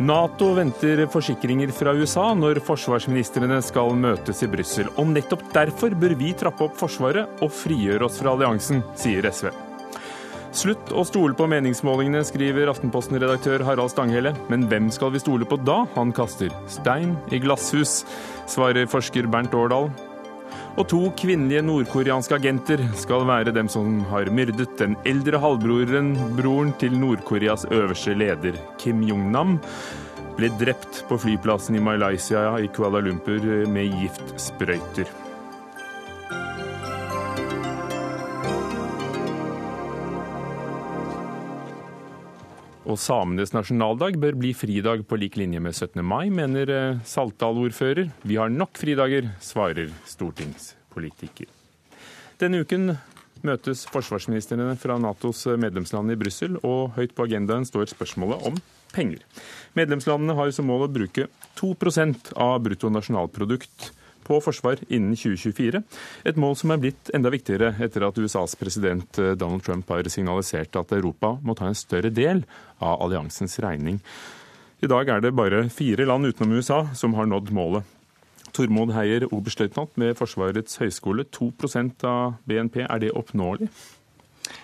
Nato venter forsikringer fra USA når forsvarsministrene skal møtes i Brussel. Og nettopp derfor bør vi trappe opp Forsvaret og frigjøre oss fra alliansen, sier SV. Slutt å stole på meningsmålingene, skriver Aftenposten-redaktør Harald Stanghelle. Men hvem skal vi stole på da? Han kaster stein i glasshus, svarer forsker Bernt Årdal. Og to kvinnelige nordkoreanske agenter skal være dem som har myrdet den eldre halvbroren broren til Nord-Koreas øverste leder, Kim Jong-nam. Ble drept på flyplassen i Malaysia i Kuala Lumpur med giftsprøyter. Og samenes nasjonaldag bør bli fridag på lik linje med 17. mai, mener eh, Saltdal-ordfører. Vi har nok fridager, svarer stortingspolitiker. Denne uken møtes forsvarsministrene fra Natos medlemsland i Brussel, og høyt på agendaen står spørsmålet om penger. Medlemslandene har som mål å bruke 2% av bruttonasjonalprodukt på forsvar innen 2024. Et mål som er blitt enda viktigere etter at USAs president eh, Donald Trump har signalisert at Europa må ta en større del av alliansens regning. I dag er det bare fire land utenom USA som har nådd målet. Tormod Heier, oberstløytnant ved Forsvarets høgskole. 2% av BNP, er det oppnåelig?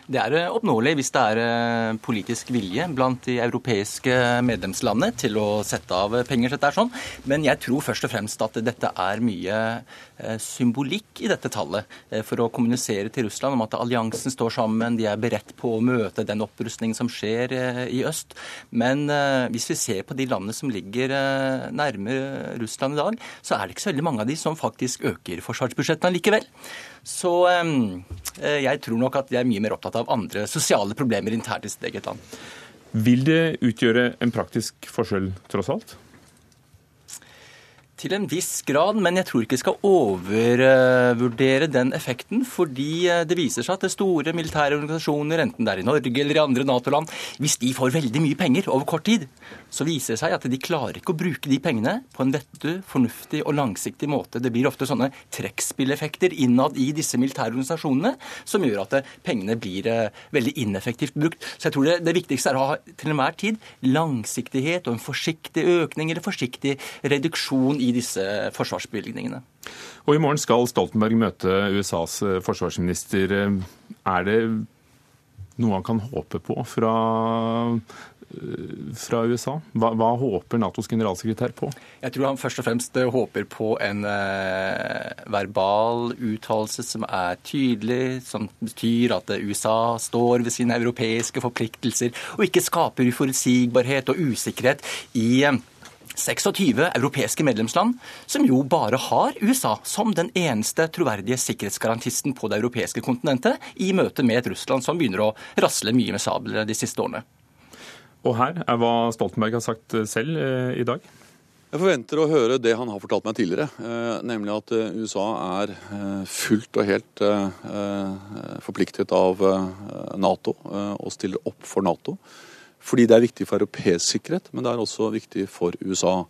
Det er eh, oppnåelig hvis det er eh, politisk vilje blant de europeiske medlemslandene til å sette av penger til dette. sånn. Men jeg tror først og fremst at dette er mye eh, symbolikk i dette tallet. For å kommunisere til Russland om at alliansen står sammen, de er beredt på å møte den opprustningen som skjer i øst. Men hvis vi ser på de landene som ligger nærmere Russland i dag, så er det ikke så veldig mange av de som faktisk øker forsvarsbudsjettene likevel. Så jeg tror nok at de er mye mer opptatt av andre sosiale problemer internt i sitt eget land. Vil det utgjøre en praktisk forskjell, tross alt? Til en viss grad, men jeg tror ikke jeg skal overvurdere den effekten. Fordi eh, det viser seg at det store militære organisasjoner, enten det er i Norge eller i andre Nato-land, hvis de får veldig mye penger over kort tid, så viser det seg at de klarer ikke å bruke de pengene på en vettu, fornuftig og langsiktig måte. Det blir ofte sånne trekkspilleffekter innad i disse militære organisasjonene som gjør at pengene blir eh, veldig ineffektivt brukt. Så jeg tror det, det viktigste er å ha til enhver tid langsiktighet og en forsiktig økning eller forsiktig reduksjon i disse forsvarsbevilgningene. Og I morgen skal Stoltenberg møte USAs eh, forsvarsminister. Er det noe han kan håpe på fra, eh, fra USA? Hva, hva, håper Natos generalsekretær på? Jeg tror han først og fremst eh, håper på en eh, verbal uttalelse som er tydelig, som betyr at USA står ved sine europeiske forpliktelser og ikke skaper uforutsigbarhet og usikkerhet i eh, 26 europeiske medlemsland, som jo bare har USA som den eneste troverdige sikkerhetsgarantisten på det europeiske kontinentet, i møte med et Russland som begynner å rasle mye med sablene de siste årene. Og her er hva Stoltenberg har sagt selv eh, i dag. Jeg forventer å høre det han har fortalt meg tidligere, eh, nemlig at eh, USA er fullt og helt forpliktet av Nato og stiller opp for Nato. Fordi det er viktig for europeisk sikkerhet, men det er også viktig for USA.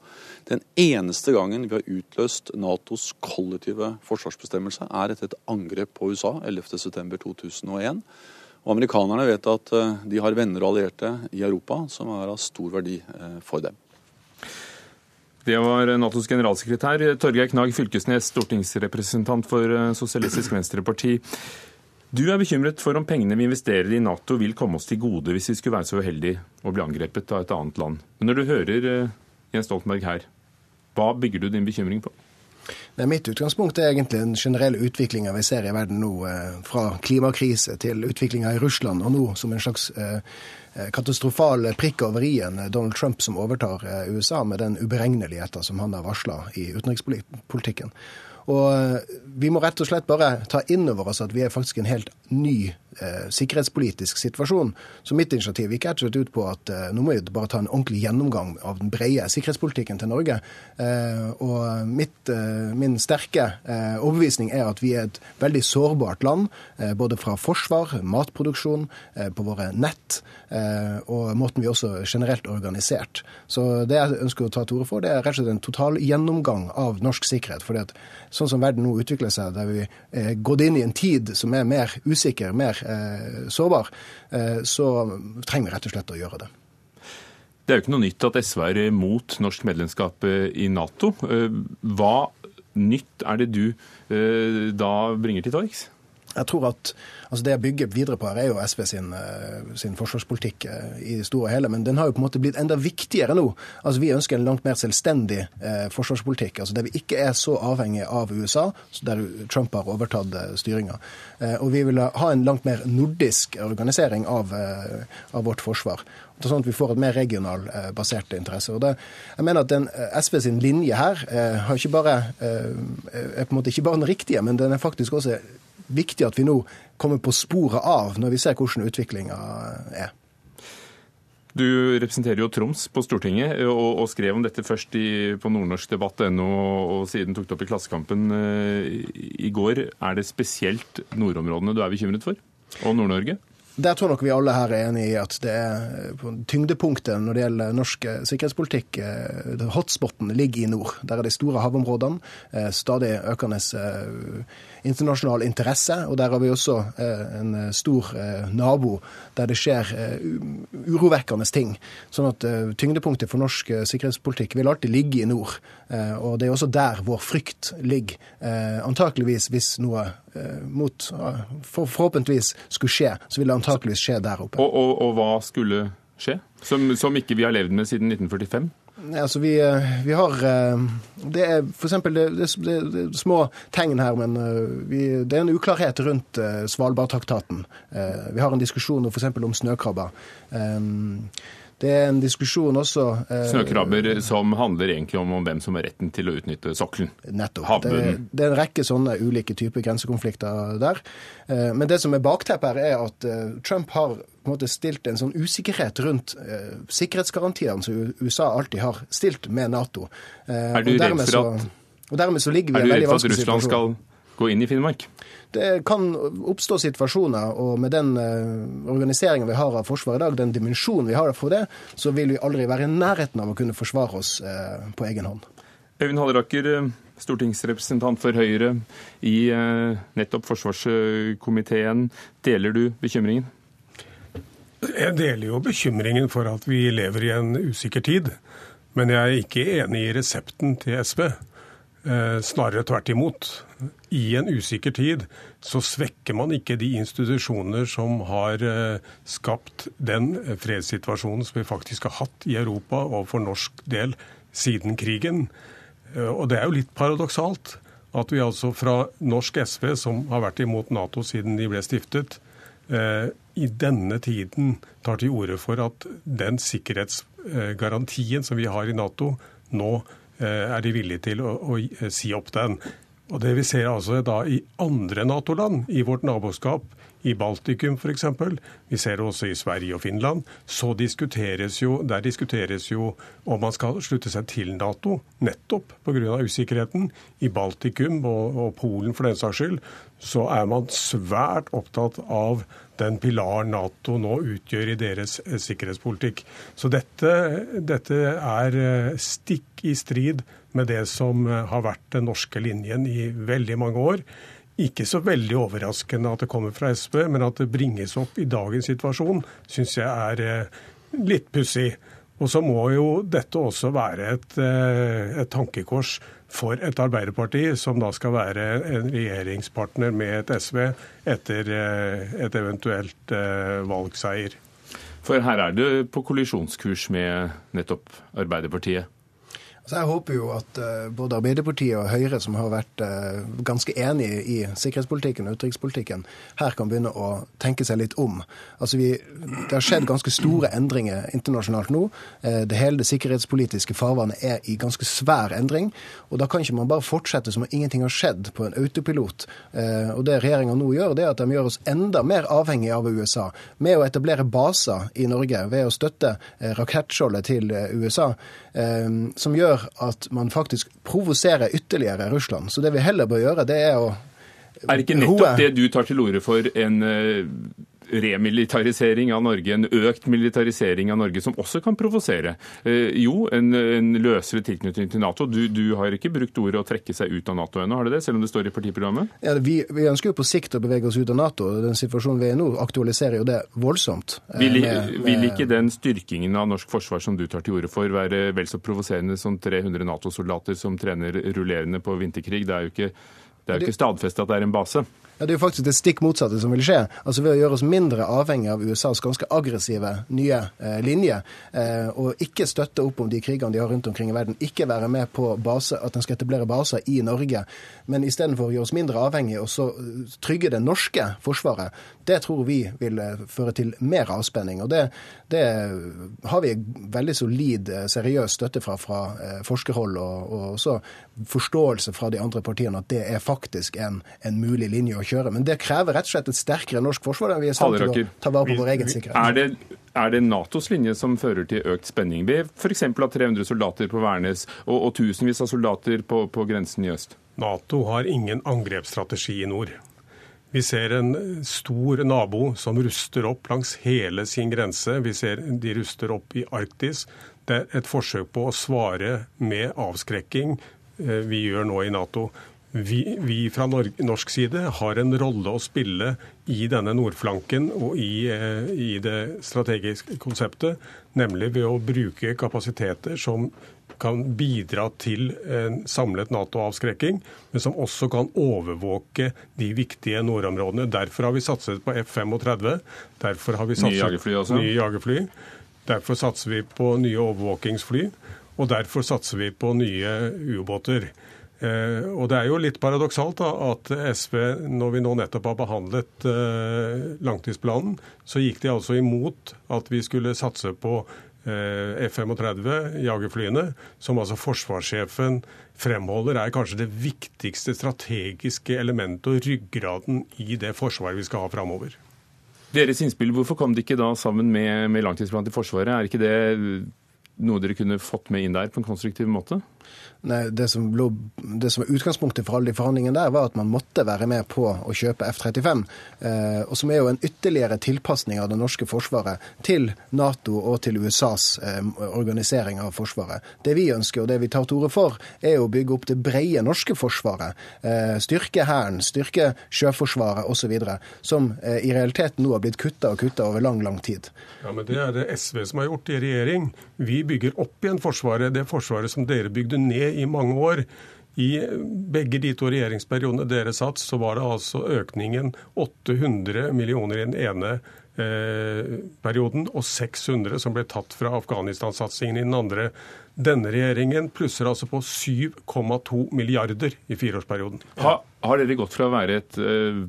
Den eneste gangen vi har utløst Natos kollektive forsvarsbestemmelse, er etter et angrep på USA 11.9.2001. Og amerikanerne vet at eh, de har venner og allierte i Europa som er av stor verdi eh, for dem. Det var Natos generalsekretær Torgeir Knag Fylkesnes, stortingsrepresentant for eh, Sosialistisk Venstreparti. Du er bekymret for om pengene vi investerer i Nato vil komme oss til gode hvis vi skulle være så uheldige å bli angrepet av et annet land. Men når du hører Jens Stoltenberg her, hva bygger du din bekymring på? Nei, mitt utgangspunkt er egentlig den generelle utviklinga vi ser i verden nå, eh, fra klimakrise til utviklinga i Russland, og nå som en slags eh, katastrofal prikk over i-en Donald Trump som overtar USA med den uberegneligheten som han har varsla i utenrikspolitikken. Og eh, vi må rett og slett bare ta inn over oss at vi er faktisk en helt ny eh, sikkerhetspolitisk situasjon. Så mitt initiativ gikk rett og slett ut på at eh, nå må vi bare ta en ordentlig gjennomgang av den brede sikkerhetspolitikken til Norge. Eh, og mitt, eh, min sterke eh, overbevisning er at vi er et veldig sårbart land, eh, både fra forsvar, matproduksjon, på våre nett og måten vi også generelt er organisert. Så det jeg ønsker å ta til orde for, det er rett og slett en total gjennomgang av norsk sikkerhet. fordi at sånn som verden nå utvikler seg, der vi er gått inn i en tid som er mer usikker, mer eh, sårbar, eh, så trenger vi rett og slett å gjøre det. Det er jo ikke noe nytt at SV er mot norsk medlemskap eh, i Nato. Eh, hva nytt er det du eh, da bringer til torgs? Jeg tror at altså Det jeg bygger videre på her, er jo SV sin, eh, sin, forsvarspolitikk eh, i det store og hele, men den har jo på en måte blitt enda viktigere nå. Altså Vi ønsker en langt mer selvstendig eh, forsvarspolitikk, altså der vi ikke er så avhengig av USA, der Trump har overtatt eh, styringa. Eh, og vi vil ha en langt mer nordisk organisering av, eh, av vårt forsvar. Sånn at vi får et mer regional basert interesse. Og det, jeg mener at den SV sin linje her har ikke bare, er på en måte ikke bare den riktige, men den er faktisk også viktig at vi nå kommer på sporet av når vi ser hvordan utviklinga er. Du representerer jo Troms på Stortinget, og, og skrev om dette først i, på nordnorskdebatt.no og siden tok det opp i Klassekampen uh, i går. Er det spesielt nordområdene du er bekymret for, og Nord-Norge? Der tror nok vi alle her er enig i at det er på tyngdepunktet når det gjelder norsk eh, sikkerhetspolitikk. Eh, hotspoten ligger i nord. Der er de store havområdene. Eh, stadig økende internasjonal interesse. Og der har vi også en stor nabo der det skjer urovekkende ting. Sånn at tyngdepunktet for norsk sikkerhetspolitikk vil alltid ligge i nord. Og det er også der vår frykt ligger. Antakeligvis hvis noe mot forhåpentligvis skulle skje, så vil det antakeligvis skje der oppe. Og, og, og hva skulle skje? Som, som, ikke vi har levd med siden 1945? Altså vi, eh, vi har eh, Det er f.eks. Det, det, det, det, små tegn her, men eh, vi, det er en uklarhet rundt Svalbardtraktaten. Vi har en diskusjon f.eks. om snøkrabber. Det er en diskusjon også eh, Snøkrabber som handler egentlig om, om, hvem som har retten til å utnytte sokkelen? Nettopp. Det, det, er en rekke sånne ulike typer grensekonflikter der. Eh, men det som er bakteppet her, er at eh, Trump har på en måte stilt en sånn usikkerhet rundt eh, sikkerhetsgarantiene som USA alltid har stilt med Nato. Eh, er du redd for at, og dermed så ligger vi i en veldig vanskelig situasjon. Er du redd for at Russland skal gå inn i Finnmark? Det kan oppstå situasjoner, og med den uh, organiseringen vi har av Forsvaret i dag, den dimensjonen vi har for det, så vil vi aldri være i nærheten av å kunne forsvare oss uh, på egen hånd. Øyvind Halleraker, eh, stortingsrepresentant for Høyre i nettopp forsvarskomiteen. Deler du bekymringen? Jeg deler jo bekymringen for at vi lever i en usikker tid. Men jeg er ikke enig i resepten til SV. Snarere tvert imot i en usikker tid så svekker man ikke de institusjoner som har eh, skapt den fredssituasjonen som vi faktisk har hatt i Europa og for norsk del siden krigen. Eh, og det er jo litt paradoksalt at vi altså fra norsk SV, som har vært imot Nato siden de ble stiftet, eh, i denne tiden tar til orde for at den sikkerhetsgarantien som vi har i Nato, nå er de villige til å, å si opp den. Og Det vi ser altså da i andre Nato-land i vårt naboskap, i Baltikum f.eks., vi ser det også i Sverige og Finland, så diskuteres jo, der diskuteres jo om man skal slutte seg til Nato, nettopp pga. usikkerheten. I Baltikum og, og Polen for den saks skyld, så er man svært opptatt av den pilaren Nato nå utgjør i deres eh, sikkerhetspolitikk. Så dette, dette er eh, stikk i strid med det som eh, har vært den norske linjen i veldig mange år. Ikke så veldig overraskende at det kommer fra SV, men at det bringes opp i dagens situasjon, syns jeg er eh, litt pussig. Og så må jo dette også være et, eh, et, tankekors for et Arbeiderparti, som da skal være en regjeringspartner med et SV etter et eventuelt valgseier. For her er du på kollisjonskurs med nettopp Arbeiderpartiet? Så Jeg håper jo at uh, både Arbeiderpartiet og Høyre, som har vært uh, ganske enige i sikkerhetspolitikken og utenrikspolitikken, her kan begynne å tenke seg litt om. Altså vi, Det har skjedd ganske store endringer internasjonalt nå. Uh, det hele det sikkerhetspolitiske farvannet er i ganske svær endring. og Da kan ikke man bare fortsette som om ingenting har skjedd på en autopilot. og Det regjeringa nå gjør, det er at de gjør oss enda mer avhengig av USA. Med å etablere baser i Norge, ved å støtte rakettskjoldet til USA, som gjør at man faktisk provoserer ytterligere Russland. Så det vi heller bør gjøre, det er å Er ikke nettopp det du tar til orde for en eh, remilitarisering av Norge, en økt militarisering av Norge, som også kan provosere. Eh, jo, en, en, løsere tilknytning til Nato. Du, du, har ikke brukt ordet å trekke seg ut av Nato ennå, har du det? Selv om det står i partiprogrammet? Ja, vi, vi, ønsker jo på sikt å bevege oss ut av Nato. Den situasjonen vi er i nå, aktualiserer jo det voldsomt. Eh, vil, med, med... vil, ikke den styrkingen av norsk forsvar som du tar til orde for, være vel så provoserende som 300 Nato-soldater som trener rullerende på vinterkrig? Det er jo ikke, det er jo ikke stadfestet at det er en base. Ja, Det er jo faktisk det stikk motsatte som vil skje. Altså Ved å gjøre oss mindre avhengig av USAs ganske aggressive nye eh, linje, eh, og ikke støtte opp om de krigene de har rundt omkring i verden, ikke være med på base, at en skal etablere baser i Norge, men istedenfor gjøre oss mindre avhengig og så eh, trygge det norske forsvaret, det tror vi vil eh, føre til mer avspenning. Og det, det har vi veldig solid, eh, seriøs støtte fra, fra forskerhold, og, og, også forståelse fra de andre partiene at det er faktisk en, en mulig linje å kjøre. Men det krever rett og slett et sterkere norsk forsvar enn vi er i stand til å ta vare på vår egen sikkerhet. Er det, er det Natos linje som fører til økt spenning ved f.eks. av 300 soldater på Værnes og, og tusenvis av soldater på, på grensen i øst? Nato har ingen angrepsstrategi i nord. Vi ser en stor nabo som ruster opp langs hele sin grense. Vi ser de ruster opp i Arktis. Det er et forsøk på å svare med avskrekking vi gjør nå i Nato. Vi, vi fra norsk side har en rolle å spille i denne nordflanken og i, eh, i det strategiske konseptet, nemlig ved å bruke kapasiteter som kan bidra til en samlet Nato-avskrekking, men som også kan overvåke de viktige nordområdene. Derfor har vi satset på F-35. Derfor har vi satset nye jagerfly. Nye jagerfly. Derfor satser vi på nye overvåkingsfly. Og derfor satser vi på nye ubåter. Eh, og Det er jo litt paradoksalt da, at SV, når vi nå nettopp har behandlet eh, langtidsplanen, så gikk de altså imot at vi skulle satse på eh, F-35, jagerflyene, som altså forsvarssjefen fremholder er kanskje det viktigste strategiske elementet og ryggraden i det forsvaret vi skal ha framover. Deres innspill, hvorfor kom de ikke da sammen med, med langtidsplanen til Forsvaret? Er ikke det noe dere kunne fått med inn der på en konstruktiv måte? Nei, det som, ble, det som var utgangspunktet for alle de forhandlingene der, var at man måtte være med på å kjøpe F-35. Eh, og som er jo en ytterligere tilpasning av det norske forsvaret til Nato og til USAs eh, organisering av forsvaret. Det vi ønsker, og det vi tar til orde for, er å bygge opp det brede norske forsvaret. Eh, styrke Hæren, styrke Sjøforsvaret osv. Som eh, i realiteten nå har blitt kutta og kutta over lang, lang tid. Ja, men Det er det SV som har gjort i regjering. Vi bygger opp igjen Forsvaret. Det forsvaret som dere bygde ned i mange år. I begge de to regjeringsperiodene dere satt, så var det altså økningen 800 millioner i den ene eh, perioden, og 600 som ble tatt fra Afghanistan-satsingen i den andre. Denne regjeringen plusser altså på 7,2 milliarder i fireårsperioden. Ha, har dere gått fra å være et eh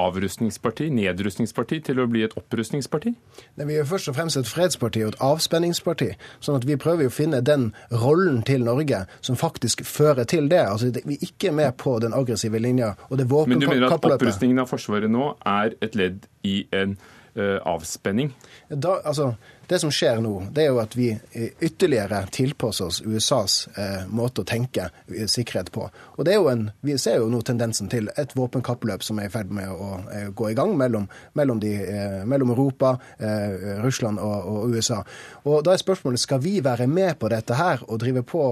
avrustningsparti, nedrustningsparti, til å bli et opprustningsparti? Nei, vi er først og fremst et fredsparti og et avspenningsparti. sånn at vi prøver å finne den rollen til Norge som faktisk fører til det. Altså, Vi er ikke med på den aggressive linja og det våpenkappløpet. Men du mener at opprustningen av Forsvaret nå er et ledd i en uh, avspenning? Da, altså, det som skjer nå, det er jo at vi ytterligere tilpasser oss USAs eh, måte å tenke sikkerhet på. Og det er jo en, Vi ser jo nå tendensen til et våpenkappløp som er i ferd med å eh, gå i gang mellom, mellom, de, eh, mellom Europa, eh, Russland og, og, USA. Og Da er spørsmålet skal vi være med på dette her og drive på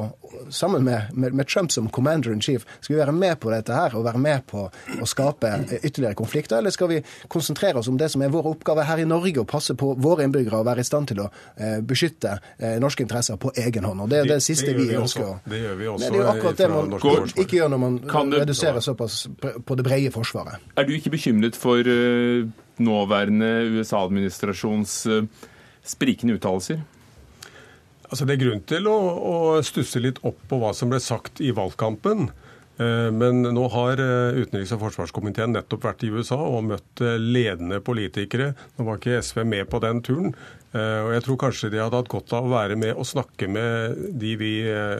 sammen med, med, med Trump som commander in chief. Skal vi være med på dette her og være med på å skape ytterligere konflikter, eller skal vi konsentrere oss om det som er vår oppgave her i Norge, å passe på våre innbyggere og være i stand stand til å eh, beskytte eh, norske interesser på egen hånd. Og Det er det siste det vi, vi ønsker. Også. Det gjør vi også. Men det er jo akkurat det man går, ikke gjør når man du, reduserer såpass på det brede forsvaret. Er du ikke bekymret for uh, nåværende USA-administrasjons uh, sprikende uttalelser? Altså Det er grunn til å, å stusse litt opp på hva som ble sagt i valgkampen. Eh, men nå har eh, utenriks- og forsvarskomiteen nettopp vært i USA og møtt eh, ledende politikere. Nå var ikke SV med på den turen. Og jeg tror kanskje de hadde hatt godt av å være med og snakke med de vi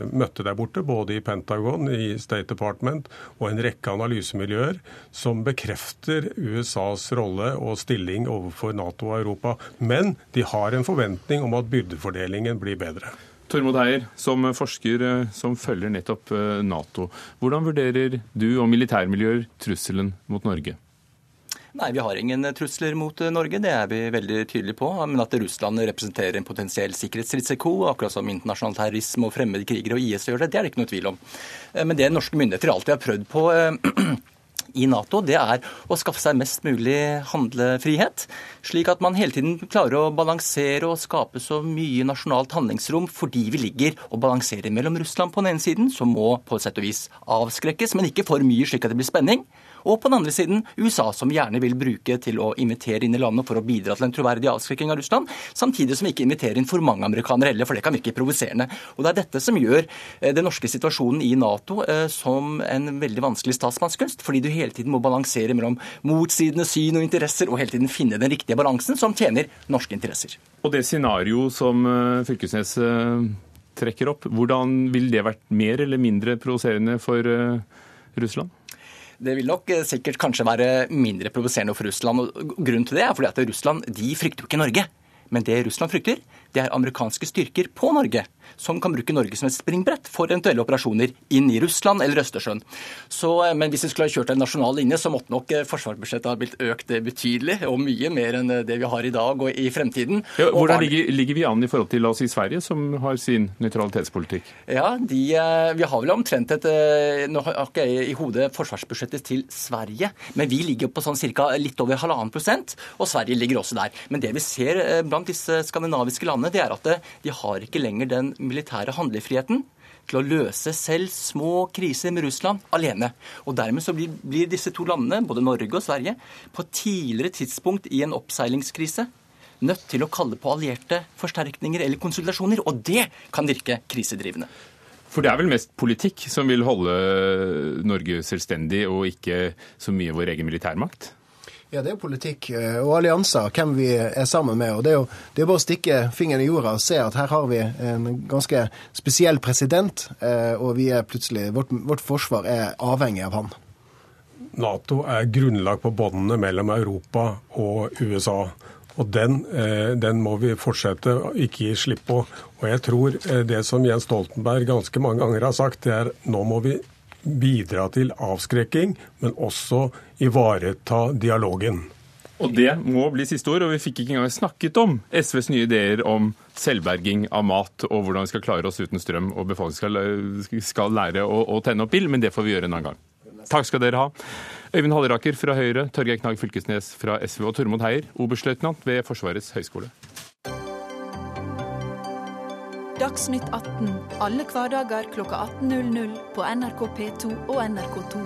møtte der borte, både i Pentagon, i State Department og en rekke analysemiljøer, som bekrefter USAs rolle og stilling overfor Nato og Europa. Men de har en forventning om at byrdefordelingen blir bedre. Tormod Heier, som forsker eh, som følger nettopp eh, Nato. Hvordan vurderer du og militærmiljøer trusselen mot Norge? Nei, vi har ingen trusler mot eh, Norge, det er vi veldig tydelige på. Men at Russland representerer en potensiell sikkerhetsrisiko, akkurat som internasjonal terrorisme og fremmede krigere og IS gjør det, det er det ikke noe tvil om. Men det norske myndigheter alltid har prøvd på i Nato, det er å skaffe seg mest mulig handlefrihet. Slik at man hele tiden klarer å balansere og skape så mye nasjonalt handlingsrom fordi vi ligger og balanserer mellom Russland på den ene siden, som må på et sett og vis avskrekkes, men ikke for mye slik at det blir spenning. Og på den andre siden USA, som gjerne vil bruke til å invitere inn i landet for å bidra til en troverdig avskrekking av Russland, samtidig som ikke inviterer inn for mange amerikanere heller, for det kan virke provoserende. Og Det er dette som gjør eh, den norske situasjonen i Nato eh, som en veldig vanskelig statsmannskunst, fordi du hele tiden må balansere mellom motsidende syn og interesser, og hele tiden finne den riktige balansen som tjener norske interesser. Og det scenario som eh, Fylkesnes trekker opp, hvordan vil det vært mer eller mindre provoserende for Russland? Det vil nok eh, sikkert kanskje være mindre provoserende for Russland. og Grunnen til det er fordi at Russland de frykter jo ikke Norge. Men det Russland frykter, det er amerikanske styrker på Norge som kan bruke Norge som et springbrett for eventuelle operasjoner inn i Russland eller Østersjøen. Så, eh, men hvis vi skulle ha kjørt en nasjonal linje, så måtte nok eh, forsvarsbudsjettet ha blitt økt betydelig, og mye mer enn det vi har i dag og i fremtiden. Ja, hvordan ligger, ligger, vi an i forhold til la oss si Sverige, som har sin nøytralitetspolitikk? Ja, de, eh, Vi har vel omtrent et Nå har ikke jeg i hodet forsvarsbudsjettet til Sverige, men vi ligger på sånn cirka litt over halvannen prosent, og Sverige ligger også der. Men det vi ser blant disse skandinaviske landene, det er at de har ikke lenger den militære handlefriheten til å løse selv små kriser med Russland alene. Og Dermed så blir, blir disse to landene, både Norge og Sverige, på et tidligere tidspunkt i en oppseilingskrise nødt til å kalle på allierte forsterkninger eller konsultasjoner, og det kan virke krisedrivende. For det er vel mest politikk som vil holde Norge selvstendig, og ikke så mye vår egen militærmakt? Ja, det er jo politikk eh, og allianser, hvem vi er sammen med. og Det er jo det er bare å stikke fingeren i jorda og se at her har vi en ganske spesiell president, eh, og vi er plutselig, vårt, vårt forsvar er avhengig av han. Nato er grunnlag på båndene mellom Europa og USA. Og den, eh, den, må vi fortsette å ikke gi slipp på. Og jeg tror det som Jens Stoltenberg ganske mange ganger har sagt, det er nå må vi bidra til avskrekking, men også ivareta dialogen. Og det må bli siste ord, og vi fikk ikke engang snakket om SVs nye ideer om selvberging av mat og hvordan vi skal klare oss uten strøm og befolkningen skal, skal lære å, å, tenne opp ild, men det får vi gjøre en annen gang. Takk skal dere ha. Øyvind Halleraker fra Høyre, Torgeir Knag Fylkesnes fra SV og Tormod Heier, oberstløytnant ved Forsvarets høgskole. Dagsnytt 18 alle hverdager kl 18.00 på NRK P2 og NRK2.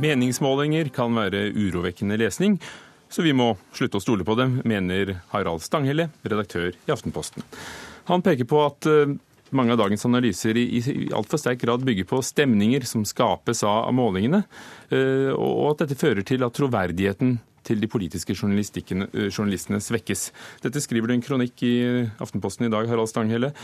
Meningsmålinger kan være urovekkende lesning, så vi må slutte å stole på dem, mener Harald Stanghelle, redaktør i Aftenposten. Han peker på at eh, mange av dagens analyser i, i altfor sterk grad bygger på stemninger som skapes av målingene, eh, og at dette fører til at troverdigheten til de politiske eh, journalistene svekkes. Dette skriver du en kronikk i Aftenposten i dag, Harald Stanghelle.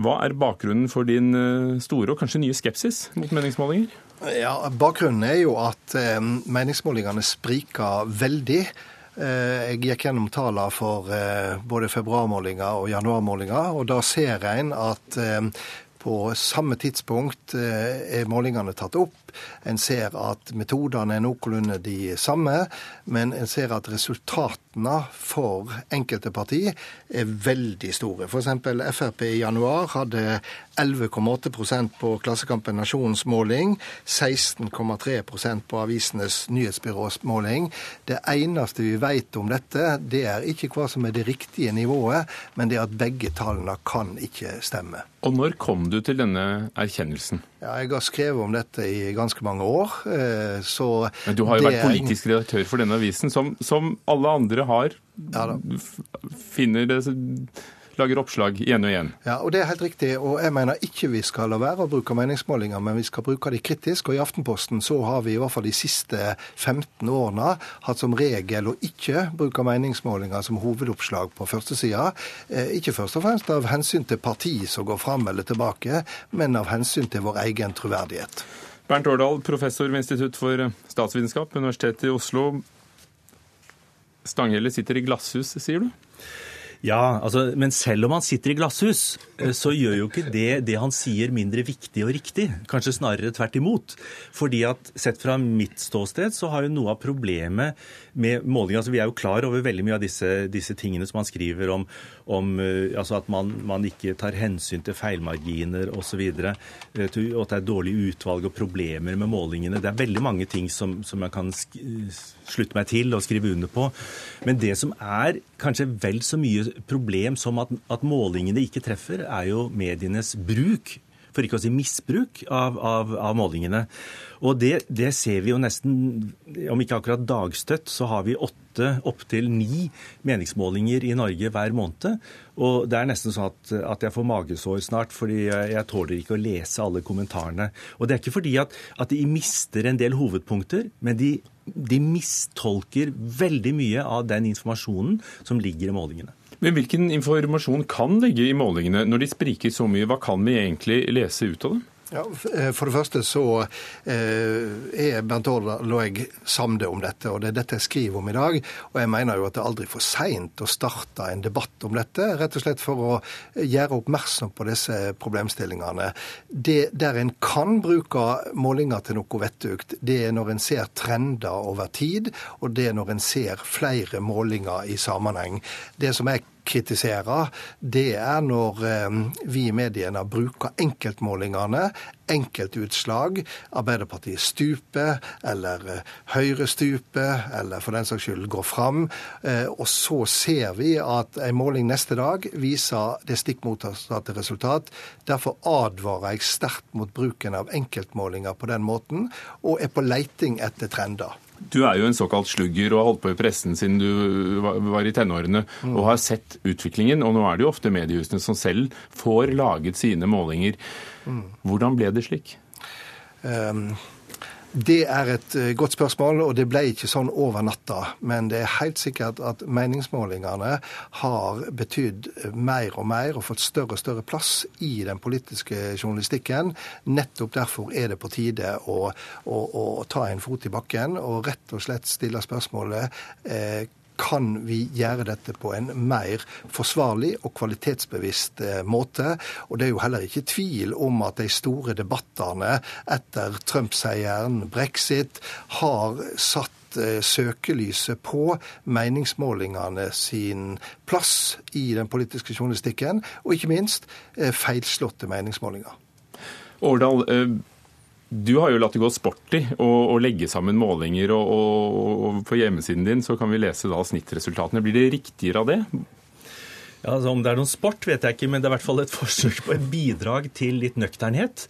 Hva er bakgrunnen for din eh, store og kanskje nye skepsis mot meningsmålinger? Ja, Bakgrunnen er jo at eh, meningsmålingene spriker veldig. Jeg gikk gjennom tallene for både februarmålinger og januarmålinger, og da ser en at på samme tidspunkt eh, er målingene tatt opp. En ser at metodene er noenlunde de samme, men en ser at resultatene for enkelte parti er veldig store. F.eks. Frp i januar hadde 11,8% på Klassekampen Nasjonens måling, 16,3% på Avisenes nyhetsbyrås måling. Det eneste vi vet om dette, det er ikke hva som er det riktige nivået, men det er at begge tallene kan ikke stemme. Og når kom du til denne erkjennelsen? Ja, jeg har skrevet om dette i ganske mange år. Eh, så Men du har jo vært politisk redaktør for denne avisen, som, som alle andre har. Ja, finner det lager oppslag igjen og igjen. Ja, og Det er helt riktig. og Jeg mener ikke vi skal la være å bruke meningsmålinger, men vi skal bruke de kritisk. og I Aftenposten så har vi i hvert fall de siste 15 årene hatt som regel å ikke bruke meningsmålinger som hovedoppslag på førstesida. Eh, ikke først og fremst av hensyn til parti som går fram eller tilbake, men av hensyn til vår egen troverdighet. Bernt Årdal, professor ved Institutt for statsvitenskap, Universitetet i Oslo. Stanghelle sitter i glasshus, sier du? Ja, altså, men selv om han sitter i glasshus, eh, så gjør jo ikke det det han sier mindre viktig og riktig. Kanskje snarere tvert imot. Fordi at sett fra mitt ståsted så har jo noe av problemet med måling altså Vi er jo klar over veldig mye av disse, disse tingene som han skriver om, om eh, altså at man, man, ikke tar hensyn til feilmarginer osv. Eh, og at det er dårlig utvalg og problemer med målingene. Det er veldig mange ting som, som jeg kan slutte meg til og skrive under på. Men det som er kanskje vel så mye problem som at, at målingene ikke treffer, er jo medienes bruk for ikke å si misbruk av, av, av målingene. Og det, det, ser vi jo nesten, om ikke akkurat dagstøtt, så har vi åtte, opptil ni meningsmålinger i Norge hver måned. Og det er nesten sånn at, at jeg får magesår snart, fordi jeg, jeg, tåler ikke å lese alle kommentarene. Og det er ikke fordi at, at de mister en del hovedpunkter, men de, de mistolker veldig mye av den informasjonen som ligger i målingene. Men Hvilken informasjon kan ligge i målingene? Når de spriker så mye, hva kan vi egentlig lese ut av dem? Ja, eh, For det første så eh, er Bernt Aardal og jeg samde om dette, og det er dette jeg skriver om i dag. Og jeg mener jo at det er aldri for seint å starte en debatt om dette, rett og slett for å gjøre oppmerksom på disse problemstillingene. Det der en kan bruke målinger til noe vettugt, det er når en ser trender over tid, og det er når en ser flere målinger i sammenheng. Det som jeg kritiserer, det er når eh, vi i mediene bruker enkeltmålingene, enkeltutslag. Arbeiderpartiet stuper, eller eh, Høyre stuper, eller for den saks skyld går fram. Eh, og så ser vi at en måling neste dag viser det stikk motsatte resultat. Derfor advarer jeg sterkt mot bruken av enkeltmålinger på den måten, og er på leiting etter trender. Du er jo en såkalt slugger og har holdt på i pressen siden du var i tenårene mm. og har sett utviklingen. Og nå er det jo ofte mediehusene som selv får laget sine målinger. Mm. Hvordan ble det slik? Um, det er et eh, godt spørsmål, og det ble ikke sånn over natta. Men det er helt sikkert at meningsmålingene har betydd mer og mer og fått større og større plass i den politiske journalistikken. Nettopp derfor er det på tide å, å, å ta en fot i bakken og rett og slett stille spørsmålet eh, kan vi gjøre dette på en mer forsvarlig og kvalitetsbevisst eh, måte. Og det er jo heller ikke tvil om at de store debattene etter Trump-seieren, brexit, har satt eh, søkelyset på meningsmålingene sin plass i den politiske journalistikken, og ikke minst eh, feilslåtte meningsmålinger. Årdal, du har jo latt det gå sport i å legge sammen målinger, og, og, og, på hjemmesiden din så kan vi lese da snittresultatene. Blir det riktigere av det? Ja, altså Om det er noen sport, vet jeg ikke, men det er i hvert fall et forsøk på et bidrag til litt nøkternhet.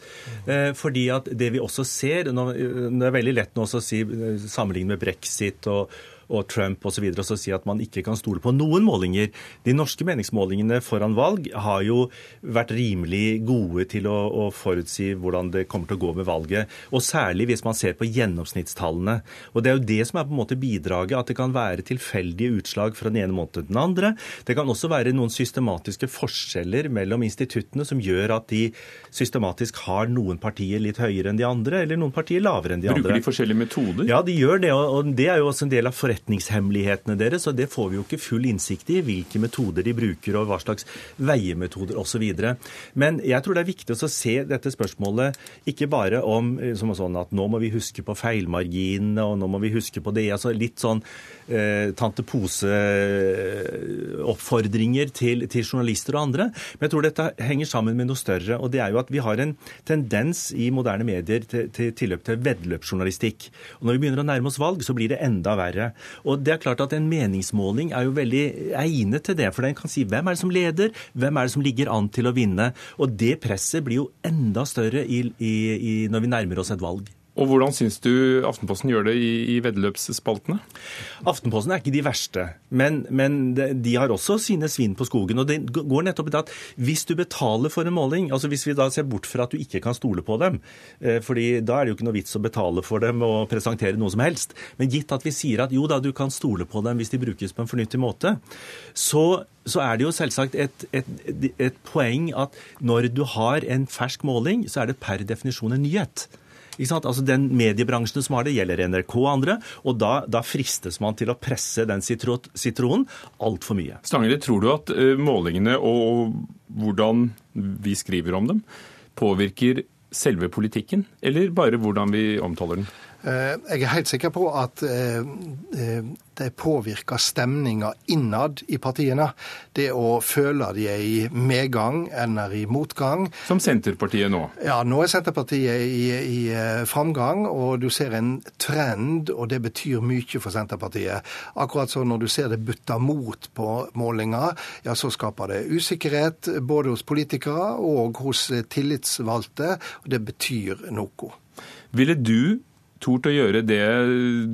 Eh, fordi at det vi også ser nå, Det er veldig lett nå å si, eh, sammenligne med brexit og, og Trump osv. Og, så si at man ikke kan stole på noen målinger. De norske meningsmålingene foran valg har jo vært rimelig gode til å, å forutsi hvordan det kommer til å gå med valget. Og særlig hvis man ser på gjennomsnittstallene. Og det er jo det som er på en måte bidraget, at det kan være tilfeldige utslag fra den ene måneden til den andre. Det kan også være noen systematiske forskjeller mellom instituttene som gjør at de systematisk har noen partier litt høyere enn de andre, eller noen partier lavere enn de Bruker andre. Bruker de forskjellige metoder? Ja, de gjør det. Og det er jo også en del av forretningen forretningshemmelighetene deres, og det får vi jo ikke full innsikt i. Hvilke metoder de bruker, og hva slags veiemetoder osv. Men jeg tror det er viktig å se dette spørsmålet ikke bare om eh, sånn at nå må vi huske på feilmarginene, og nå må vi huske på det. altså Litt sånn eh, tante Pose-oppfordringer til, til, journalister og andre. Men jeg tror dette henger sammen med noe større. og det er jo at Vi har en tendens i moderne medier til, til tilløp til veddeløpsjournalistikk. Og Når vi begynner å nærme oss valg, så blir det enda verre. Og det er klart at En meningsmåling er jo veldig egnet til det. For den kan si hvem er det som leder, hvem er det som ligger an til å vinne. Og det presset blir jo enda større i, i, i når vi nærmer oss et valg. Og hvordan syns du Aftenposten gjør det i, i veddeløpsspaltene? Aftenposten er ikke de verste, men, men, de har også sine svin på skogen. og Det går nettopp det at hvis du betaler for en måling, altså hvis vi da ser bort fra at du ikke kan stole på dem, eh, fordi da er det jo ikke noe vits å betale for dem og presentere noe som helst, men gitt at vi sier at jo da, du kan stole på dem hvis de brukes på en fornuftig måte, så så er det jo selvsagt et, et, et, poeng at når du har en fersk måling, så er det per definisjon en nyhet. Altså Den mediebransjen som har det, gjelder NRK og andre. Og da, da fristes man til å presse den sitronen altfor mye. Stangeli, tror du at uh, målingene og hvordan vi skriver om dem, påvirker selve politikken, eller bare hvordan vi omtaler den? Eh, jeg er helt sikker på at eh, eh, det påvirker stemninga innad i partiene. Det å føle de er i medgang eller i motgang. Som Senterpartiet nå? Ja, nå er Senterpartiet i, i framgang. Og du ser en trend, og det betyr mye for Senterpartiet. Akkurat som når du ser det butta mot på målinger, ja, så skaper det usikkerhet både hos politikere og hos tillitsvalgte. Og det betyr noe. Ville du tort å gjøre det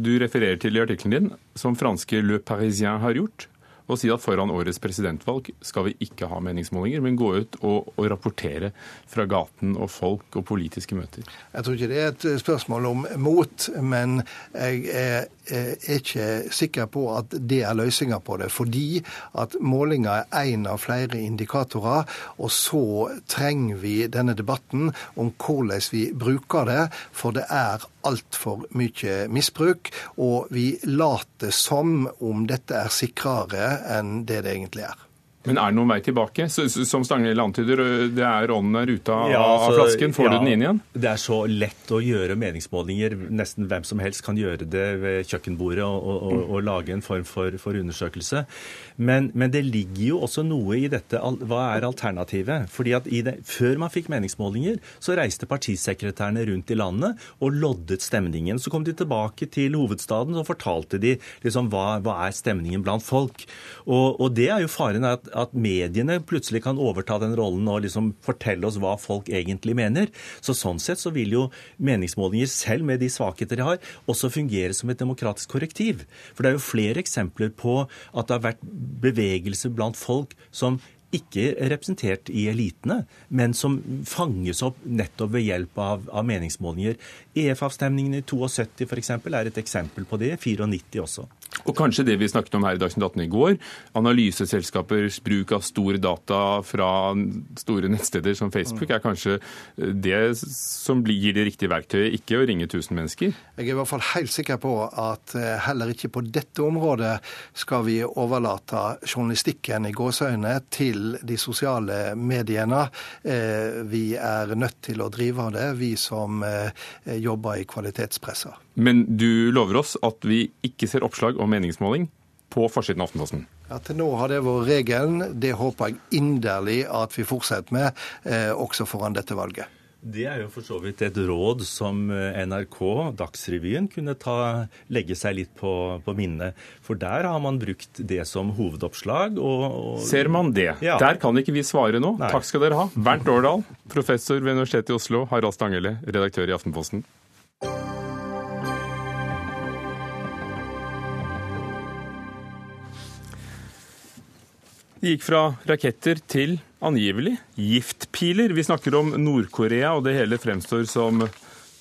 du refererer til i artikkelen din, som franske Le Parisien har gjort? og si at foran årets presidentvalg skal vi ikke ha meningsmålinger, men gå ut og, og, rapportere fra gaten og folk og politiske møter? Jeg tror ikke det er et spørsmål om mot, men jeg er er ikke sikker på at det er løsninga på det. Fordi at målinga er én av flere indikatorer. Og så trenger vi denne debatten om hvordan vi bruker det. For det er altfor mye misbruk. Og vi later som om dette er sikrere enn det det egentlig er. Men er det noen vei tilbake? Som Stanghelle antyder, det er ånden er ute av, ja, altså, av flasken. Får ja, du den inn igjen? Det er så lett å gjøre meningsmålinger. Nesten hvem som helst kan gjøre det ved kjøkkenbordet og, og, og, og lage en form for, for undersøkelse. Men, men, det ligger jo også noe i dette. Hva er alternativet? Fordi at det, Før man fikk meningsmålinger, så reiste partisekretærene rundt i landet og loddet stemningen. Så kom de tilbake til hovedstaden og fortalte de liksom, hva, hva er stemningen blant folk. Og, og det er jo faren at, at, mediene plutselig kan overta den rollen og liksom fortelle oss hva folk egentlig mener. Så Sånn sett så vil jo meningsmålinger, selv med de svakheter de har, også fungere som et demokratisk korrektiv. For det er jo flere eksempler på at det har vært bevegelse blant folk som ikke representert i elitene, men som fanges opp nettopp ved hjelp av, av meningsmålinger. EF-avstemningen i 72 f.eks. er et eksempel på det. 94 også. Og kanskje det vi snakket om her i Dagsnytt 18 i går, analyseselskapers bruk av store data fra store nettsteder som Facebook, er kanskje det som gir det riktige verktøyet, ikke å ringe 1000 mennesker? Jeg er i hvert fall helt sikker på at eh, heller ikke på dette området skal vi overlate journalistikken i gåseøyne til de sosiale mediene. Eh, vi er nødt til å drive av det, vi som eh, jobber i kvalitetspressa. Men du lover oss at vi ikke ser oppslag om meningsmåling på forsiden av Aftenposten? Ja, Til nå har det vært regelen. Det håper jeg inderlig at vi fortsetter med, eh, også foran dette valget. Det er jo for så vidt et råd som eh, NRK, Dagsrevyen, kunne ta, legge seg litt på, på minnet. For der har man brukt det som hovedoppslag. Og, og... Ser man det? Ja. Der kan ikke vi svare nå. Nei. Takk skal dere ha. Bernt Årdal, professor ved Universitetet i Oslo. Harald Stanghelle, redaktør i Aftenposten. Det gikk fra raketter til angivelig giftpiler. Vi snakker om Nord-Korea, og det hele fremstår som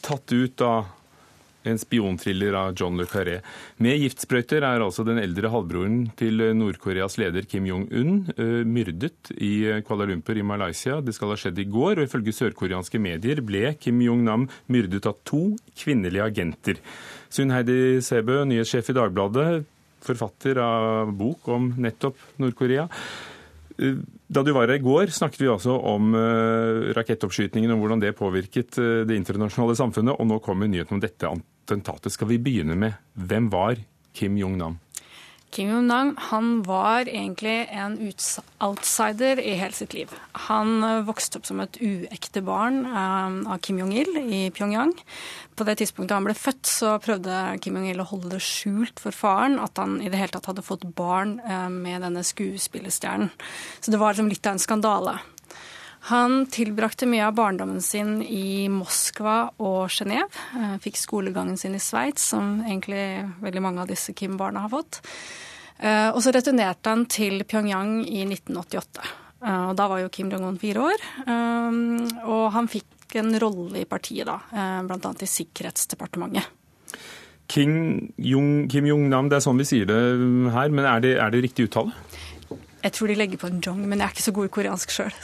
tatt ut av en spionthriller av John Le Carré. Med giftsprøyter er altså den eldre halvbroren til Nord-Koreas leder Kim Jong-un eh, myrdet i Kuala Lumpur i Malaysia. Det skal ha skjedd i går, og ifølge sørkoreanske medier ble Kim Jong-nam myrdet av to kvinnelige agenter. Sunn Heidi Sæbø, nyhetssjef i Dagbladet, forfatter av bok om nettopp Nord-Korea. Eh, da du var her i går, snakket vi altså om uh, rakettoppskytingen og hvordan det påvirket uh, det internasjonale samfunnet. Og nå kommer nyheten om dette attentatet. Skal vi begynne med hvem var Kim Jong-nam? Kim Jong-nam han var egentlig en outsider i hele sitt liv. Han eh, vokste opp som et uekte barn eh, av Kim Jong-il i Pyongyang. På det tidspunktet han ble født, så prøvde Kim Jong-il å holde det skjult for faren at han i det hele tatt hadde fått barn med denne skuespillerstjernen. Så det var liksom litt av en skandale. Han tilbrakte mye av barndommen sin i Moskva og Genéve. Eh, fikk skolegangen sin i Sveits, som egentlig veldig mange av disse Kim-barna har fått. Eh, og så returnerte han til Pyongyang i 1988. Eh, og da var jo Kim Jong-un fire år. Og han fikk en rolle i partiet da, bl.a. i Sikkerhetsdepartementet. Kim Jong-nam, det er sånn vi sier det her, men er det, er det riktig uttale? Jeg tror de legger på en jong, men jeg er ikke så god i koreansk sjøl.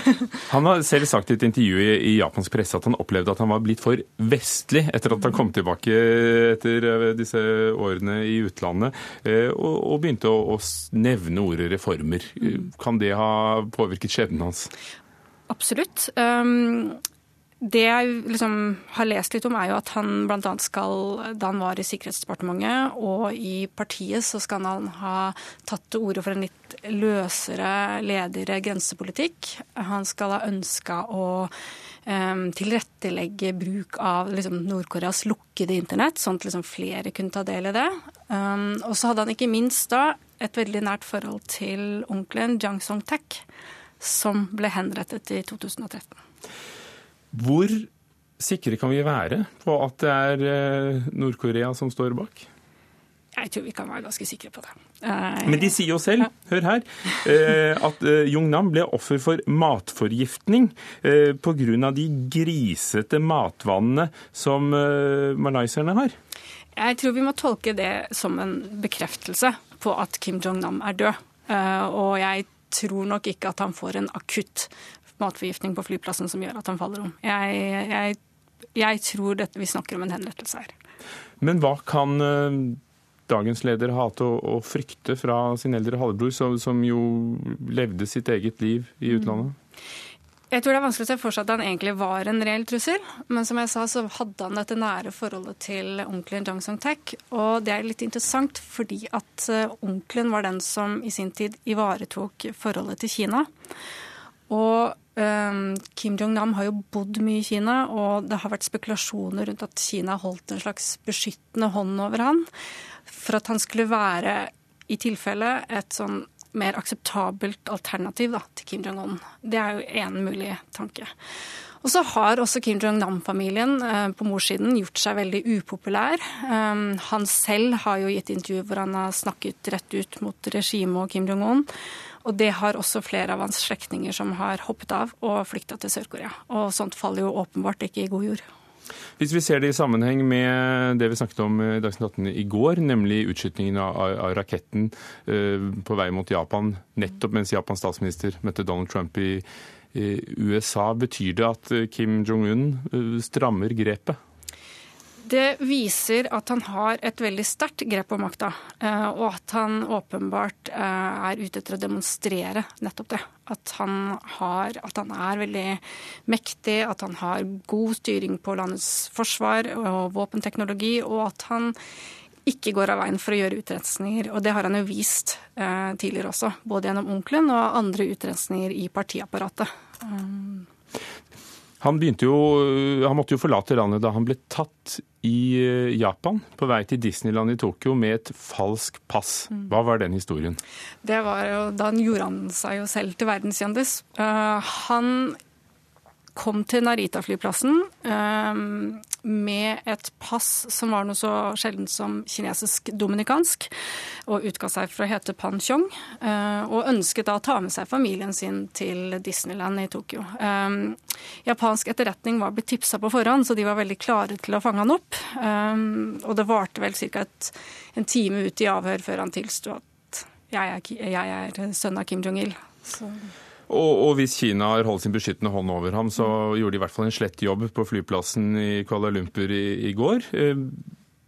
han har selv sagt i et intervju i, japansk presse at han opplevde at han var blitt for vestlig etter at han kom tilbake etter eh, disse årene i utlandet, eh, og, og begynte å, å, nevne ordet reformer. Kan det ha påvirket skjebnen hans? Absolutt. Um, det jeg liksom har lest litt om, er jo at han bl.a. skal, da han var i Sikkerhetsdepartementet og i partiet, så skal han ha tatt til orde for en litt løsere, ledigere grensepolitikk. Han skal ha ønska å um, tilrettelegge bruk av liksom, Nord-Koreas lukkede internett, sånn at liksom, flere kunne ta del i det. Um, og så hadde han ikke minst da et veldig nært forhold til onkelen Jang Song-tak, som ble henrettet i 2013. Hvor sikre kan vi være på at det er eh, Nord-Korea som står bak? Jeg tror vi kan være ganske sikre på det. Eh, Men de sier jo selv, hør her, eh, at Jung-nam ble offer for matforgiftning pga. de grisete matvannene som malayserne har. Jeg tror vi må tolke det som en bekreftelse på at Kim Jong-nam er død. Og jeg tror nok ikke at han får en akutt matforgiftning på flyplassen som gjør at han faller om. Jeg, jeg, jeg tror dette, vi snakker om en henrettelse her. Men hva kan uh, dagens leder ha til å, frykte fra sin eldre halvbror, som, som, jo levde sitt eget liv i utlandet? Jeg tror det er vanskelig å se for seg at han egentlig var en reell trussel. Men som jeg sa, så hadde han dette nære forholdet til onkelen Jong Song-tek. Og det er litt interessant fordi at eh, onkelen var den som i sin tid ivaretok forholdet til Kina. Og Kim Jong-nam har jo bodd mye i Kina, og det har vært spekulasjoner rundt at Kina holdt en slags beskyttende hånd over han, for at han skulle være i tilfelle et sånn mer akseptabelt alternativ da, til Kim Jong-un. Det er jo én mulig tanke. Og så har også Kim Jong-nam-familien eh, på morssiden gjort seg veldig upopulær. Um, han selv har jo gitt intervju hvor han har snakket rett ut mot regimet og Kim Jong-un. Og det har også flere av hans slektninger som har hoppet av og flykta til Sør-Korea. Og sånt faller jo åpenbart ikke i god jord. Hvis vi ser det i sammenheng med det vi snakket om i Dagsnytt 18 i går, nemlig utskytingen av, av, raketten uh, på vei mot Japan, nettopp mens Japans statsminister møtte Donald Trump i, USA, betyr det at Kim Jong-un uh, strammer grepet? Det viser at han har et veldig sterkt grep om makta, eh, og at han åpenbart eh, er ute etter å demonstrere nettopp det. At han, har, at han er veldig mektig, at han har god styring på landets forsvar og våpenteknologi, og at han ikke går av veien for å gjøre utrensninger. Og det har han jo vist eh, tidligere også, både gjennom onkelen og andre utrensninger i partiapparatet. Um, han, jo, han, måtte jo forlate landet da han ble tatt i eh, Japan på vei til Disneyland i Tokyo med et falsk pass. Mm. Hva var den historien? Det var jo, Da gjorde han seg jo selv til verdenskjendis. Uh, han kom til Narita-flyplassen um, med et pass som var noe så sjeldent som kinesisk-dominikansk, og utga seg for å hete Pan Chong, uh, og ønsket da å ta med seg familien sin til Disneyland i Tokyo. Um, japansk etterretning var blitt tipsa på forhånd, så de var veldig klare til å fange han opp. Og det varte vel ca. en time ut i avhør før han tilsto at jeg er, jeg er sønn av Kim Jong-il. Og, og, hvis Kina har holdt sin beskyttende hånd over ham, så gjorde de i hvert fall en slett jobb på flyplassen i Kuala Lumpur i, i går. Eh,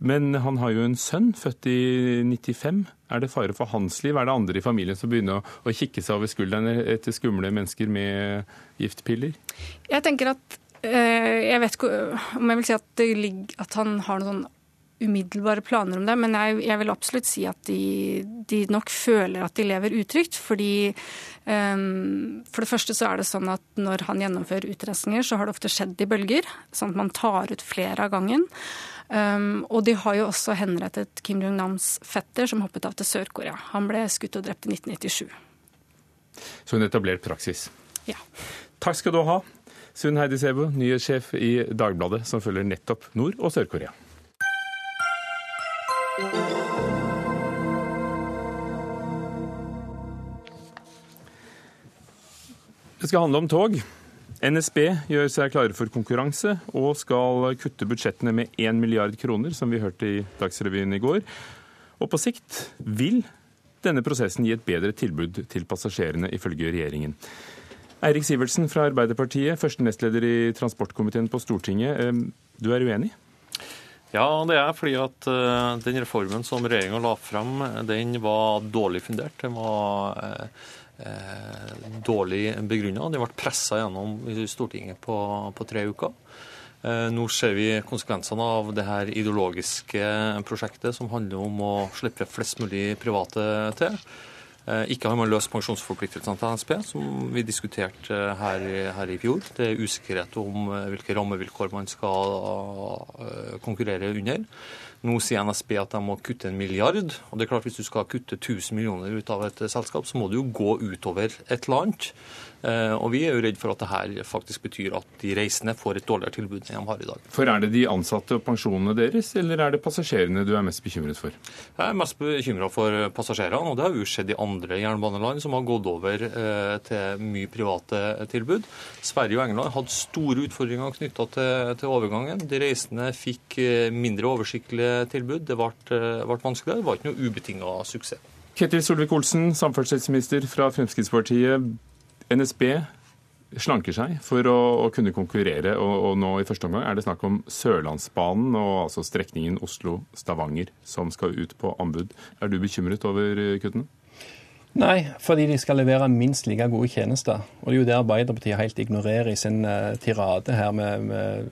men han har jo en sønn, født i 95. Er det fare for hans liv? Er det andre i familien som begynner å, å kikke seg over skulderen etter skumle mennesker med giftpiller? Jeg tenker at eh, Jeg vet ikke om jeg vil si at, ligger, at han har noen sånn umiddelbare planer om det, men jeg, jeg vil absolutt si at de, de, nok føler at de lever utrygt. Fordi um, for det første så er det sånn at når han gjennomfører utrenskninger, så har det ofte skjedd i bølger. Sånn at man tar ut flere av gangen. Um, og de har jo også henrettet Kim Jong-nams fetter, som hoppet av til Sør-Korea. Han ble skutt og drept i 1997. Så en etablert praksis. Ja. Takk skal du ha, Sunn Heidi Sebo, nyhetssjef i Dagbladet, som følger nettopp Nord- og Sør-Korea. Det skal handle om tog. NSB gjør seg klare for konkurranse og skal kutte budsjettene med 1 milliard kroner, som vi hørte i Dagsrevyen i går. Og på sikt vil denne prosessen gi et bedre tilbud til passasjerene, ifølge regjeringen. Eirik Sivertsen fra Arbeiderpartiet, første nestleder i transportkomiteen på Stortinget. Du er uenig? Ja, det er fordi at eh, den reformen som regjeringa la frem, den var dårlig fundert. Den var eh, dårlig begrunna. Den ble pressa gjennom Stortinget på, på tre uker. Eh, nå ser vi konsekvensene av det her ideologiske prosjektet som handler om å slippe flest mulig private til. Eh, ikke har man løst pensjonsforpliktelsene til NSB, som vi diskuterte her, her, i fjor. Det er usikkerhet om eh, hvilke rammevilkår man skal eh, konkurrere under. Nå sier NSB at de må kutte en milliard. og det er klart Hvis du skal kutte 1000 millioner ut av et selskap, så må du jo gå utover et eller annet. Eh, og Vi er jo redd for at det her faktisk betyr at de reisende får et dårligere tilbud enn de har i dag. For Er det de ansatte og pensjonene deres, eller er det passasjerene du er mest bekymret for? Jeg er mest bekymra for passasjerene, og det har jo skjedd i andre jernbaneland som har gått over eh, til mye private tilbud. Sverige og England hadde store utfordringer knytta til, til, overgangen. De reisende fikk eh, mindre oversiktlige tilbud. Det ble, ble vanskeligere. Det var ikke noe ubetinga suksess. Ketil Solvik-Olsen, samferdselsminister fra Fremskrittspartiet. NSB slanker seg for å, å kunne konkurrere, og, og, nå i første omgang er det snakk om Sørlandsbanen og altså strekningen Oslo-Stavanger som skal ut på anbud. Er du bekymret over kuttene? Nei, fordi de skal levere minst like gode tjenester. Og det er jo det Arbeiderpartiet helt ignorerer i sin uh, tirade her med, med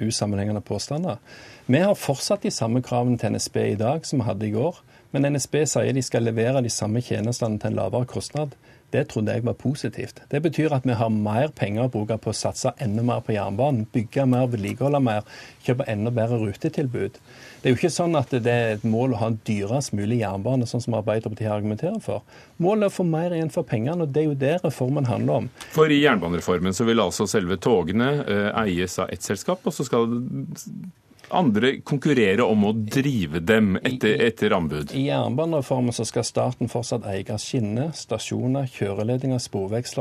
usammenhengende påstander. Vi har fortsatt de samme kravene til NSB i dag som vi hadde i går. Men NSB sier de skal levere de samme tjenestene til en lavere kostnad. Det trodde jeg var positivt. Det betyr at vi har mer penger å bruke på å satse enda mer på jernbanen, bygge mer, vedlikeholde mer, kjøpe enda bedre rutetilbud. Det er jo ikke sånn at det er et mål å ha en dyrest mulig jernbane, sånn som Arbeiderpartiet argumenterer for. Målet er å få mer igjen for pengene, og det er jo det reformen handler om. For i jernbanereformen så vil altså selve togene eh, eies av ett selskap, og så skal andre konkurrere om å drive dem etter, etter anbud? I jernbanereformen så skal staten fortsatt eie skinner, stasjoner, kjøreledninger,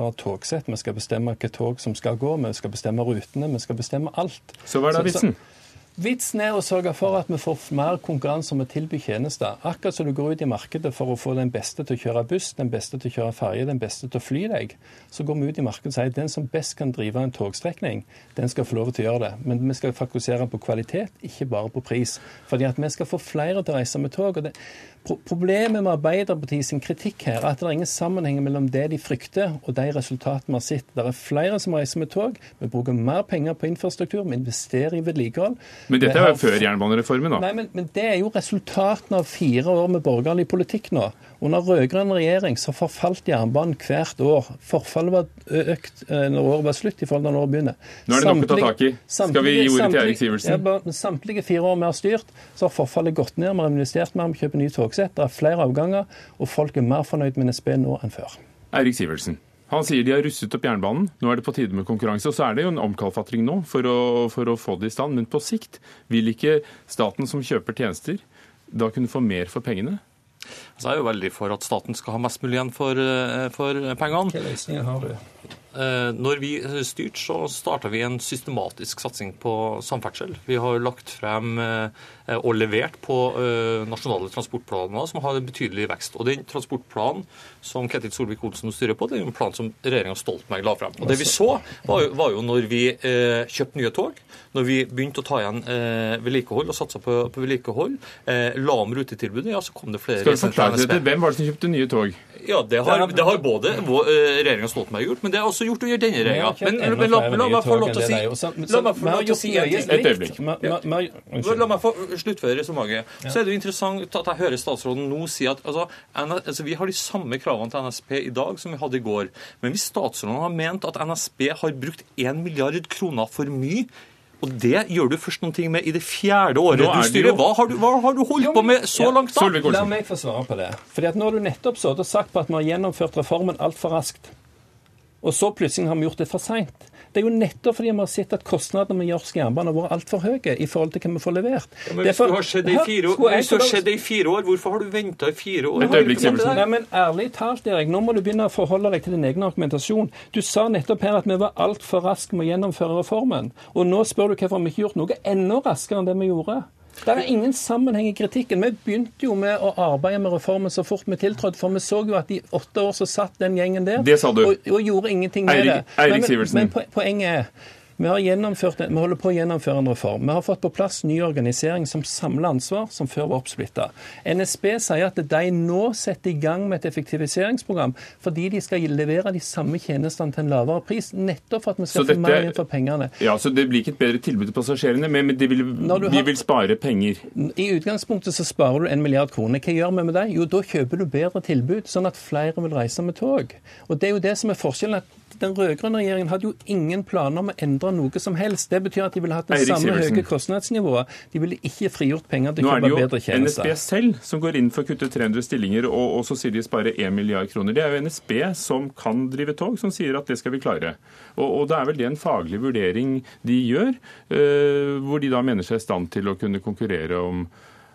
og togsett. Vi skal bestemme hvilke tog som skal gå, vi skal bestemme rutene, vi skal bestemme alt. Så hva er da vitsen? Så, Vitsen er å sørge for at vi får mer konkurranse om å tilby tjenester. Akkurat som du går ut i markedet for å få den beste til å kjøre buss, den beste til å kjøre ferje, den beste til å fly deg. Så går vi ut i markedet og sier at den som best kan drive en togstrekning, den skal få lov til å gjøre det. Men vi skal fokusere på kvalitet, ikke bare på pris. Fordi at vi skal få flere til å reise med tog. og det Problemet med Arbeiderpartiet sin kritikk her er at det er ingen sammenheng mellom det de frykter og de resultatene vi har sett. Det er flere som reiser med tog. Vi bruker mer penger på infrastruktur, vi investerer i vedlikehold. Men dette er jo før jernbanereformen, da. Nei, men, men det er jo resultatene av fire år med borgerlig politikk nå. Under rød-grønn regjering så forfalt jernbanen hvert år. Forfallet var økt når året var slutt i forhold til når året begynner. Nå er det nok å ta tak i. Skal vi gi ordet til Eirik Sivertsen? Ja, samtlige fire år vi har styrt, så har forfallet gått ned. Vi har investert mer, vi kjøper nye togsett. Det er flere avganger, og folk er mer fornøyd med NSB nå enn før. Eirik Sivertsen. Han sier de har russet opp jernbanen. Nå er det på tide med konkurranse. Og så er det jo en omkalfatring nå for å, for å få det i stand. Men på sikt vil ikke staten som kjøper tjenester da kunne få mer for pengene? Altså, jeg er jo veldig for at staten skal ha mest mulig igjen for, eh, for pengene. Hvilke løsninger har du? Eh, når vi styrte, så starta vi en systematisk satsing på samferdsel. Vi har lagt frem eh, og levert på nasjonale transportplaner som har en betydelig vekst. Og den transportplanen som Ketil Solvik-Olsen styrer på, det er en plan som regjeringa Stoltenberg la frem. Og det vi så, var jo, var jo når vi kjøpte nye tog, når vi begynte å ta igjen vedlikehold og satsa på, på vedlikehold, la om rutetilbudet, ja, så kom det flere Skal du forklare til Hvem var det som kjøpte nye tog? Ja, Det har, det har både regjeringa Stoltenberg gjort, men det har også gjort under denne regjeringa. Men, Men, men la, la, la meg få lov til å si La meg få lov til å si en ting. La meg få sluttføre resonnementet. Så er det jo interessant at jeg hører statsråden nå si at altså, altså, vi har de samme kravene til NSB i dag som vi hadde i går. Men hvis statsråden har ment at NSB har brukt 1 milliard kroner for mye og det gjør du først noen ting med i det fjerde året du styrer. Hva har du, hva har du holdt på med så Ja. langt, da? La meg få svare på det. Fordi at Nå har du nettopp stått og sagt på at vi har gjennomført reformen altfor raskt. Og så plutselig har vi gjort det for seint. Det er jo nettopp fordi vi har sett at kostnadene med norsk jernbane har vært altfor høye i forhold til hva vi får levert. Ja, men Derfor- hvis det har skjedd i fire år, hvorfor har du venta i fire år? Et øyeblikk, Sivertsen. Nei, men ærlig talt, Erik, nå må du begynne å forholde deg til din egen argumentasjon. Du sa nettopp her at vi var altfor raske med å gjennomføre reformen. Og nå spør du hvorfor vi ikke har gjort noe enda raskere enn det vi gjorde. Det er ingen sammenheng i kritikken. Vi begynte jo med å arbeide med reformen så fort vi tiltrådte, for vi så jo at i åtte år så satt den gjengen der. Og, og gjorde ingenting med Eirik- det. Men, men poenget er vi, har vi holder på å gjennomføre en reform. Vi har fått på plass ny organisering som samler ansvar, som før var oppsplitta. NSB sier at de nå setter i gang med et effektiviseringsprogram fordi de skal levere de samme tjenestene til en lavere pris, nettopp for at vi skal dette, få mer igjen for pengene. Ja, så Det blir ikke et bedre tilbud til passasjerene, men de vil, har, de vi vil spare penger. I utgangspunktet så sparer du en milliard kroner. Hva gjør vi med det? Jo, da kjøper du bedre tilbud, sånn at flere vil reise med tog. Og det er jo det som er forskjellen. at den rød-grønne regjeringen hadde jo ingen planer om å endre noe som helst. Det betyr at de ville hatt det Eirik samme Sivertsen. høye kostnadsnivået. De ville ikke frigjort penger til å kjøpe bedre tjenester. Nå er det jo NSB selv som går inn for å kutte 300 stillinger, og, og så sier de sparer 1 milliard kroner. Det er jo NSB som kan drive tog, som sier at det skal vi klare. Og, og det er vel det en faglig vurdering de gjør, øh, hvor de da mener seg i stand til å kunne konkurrere om,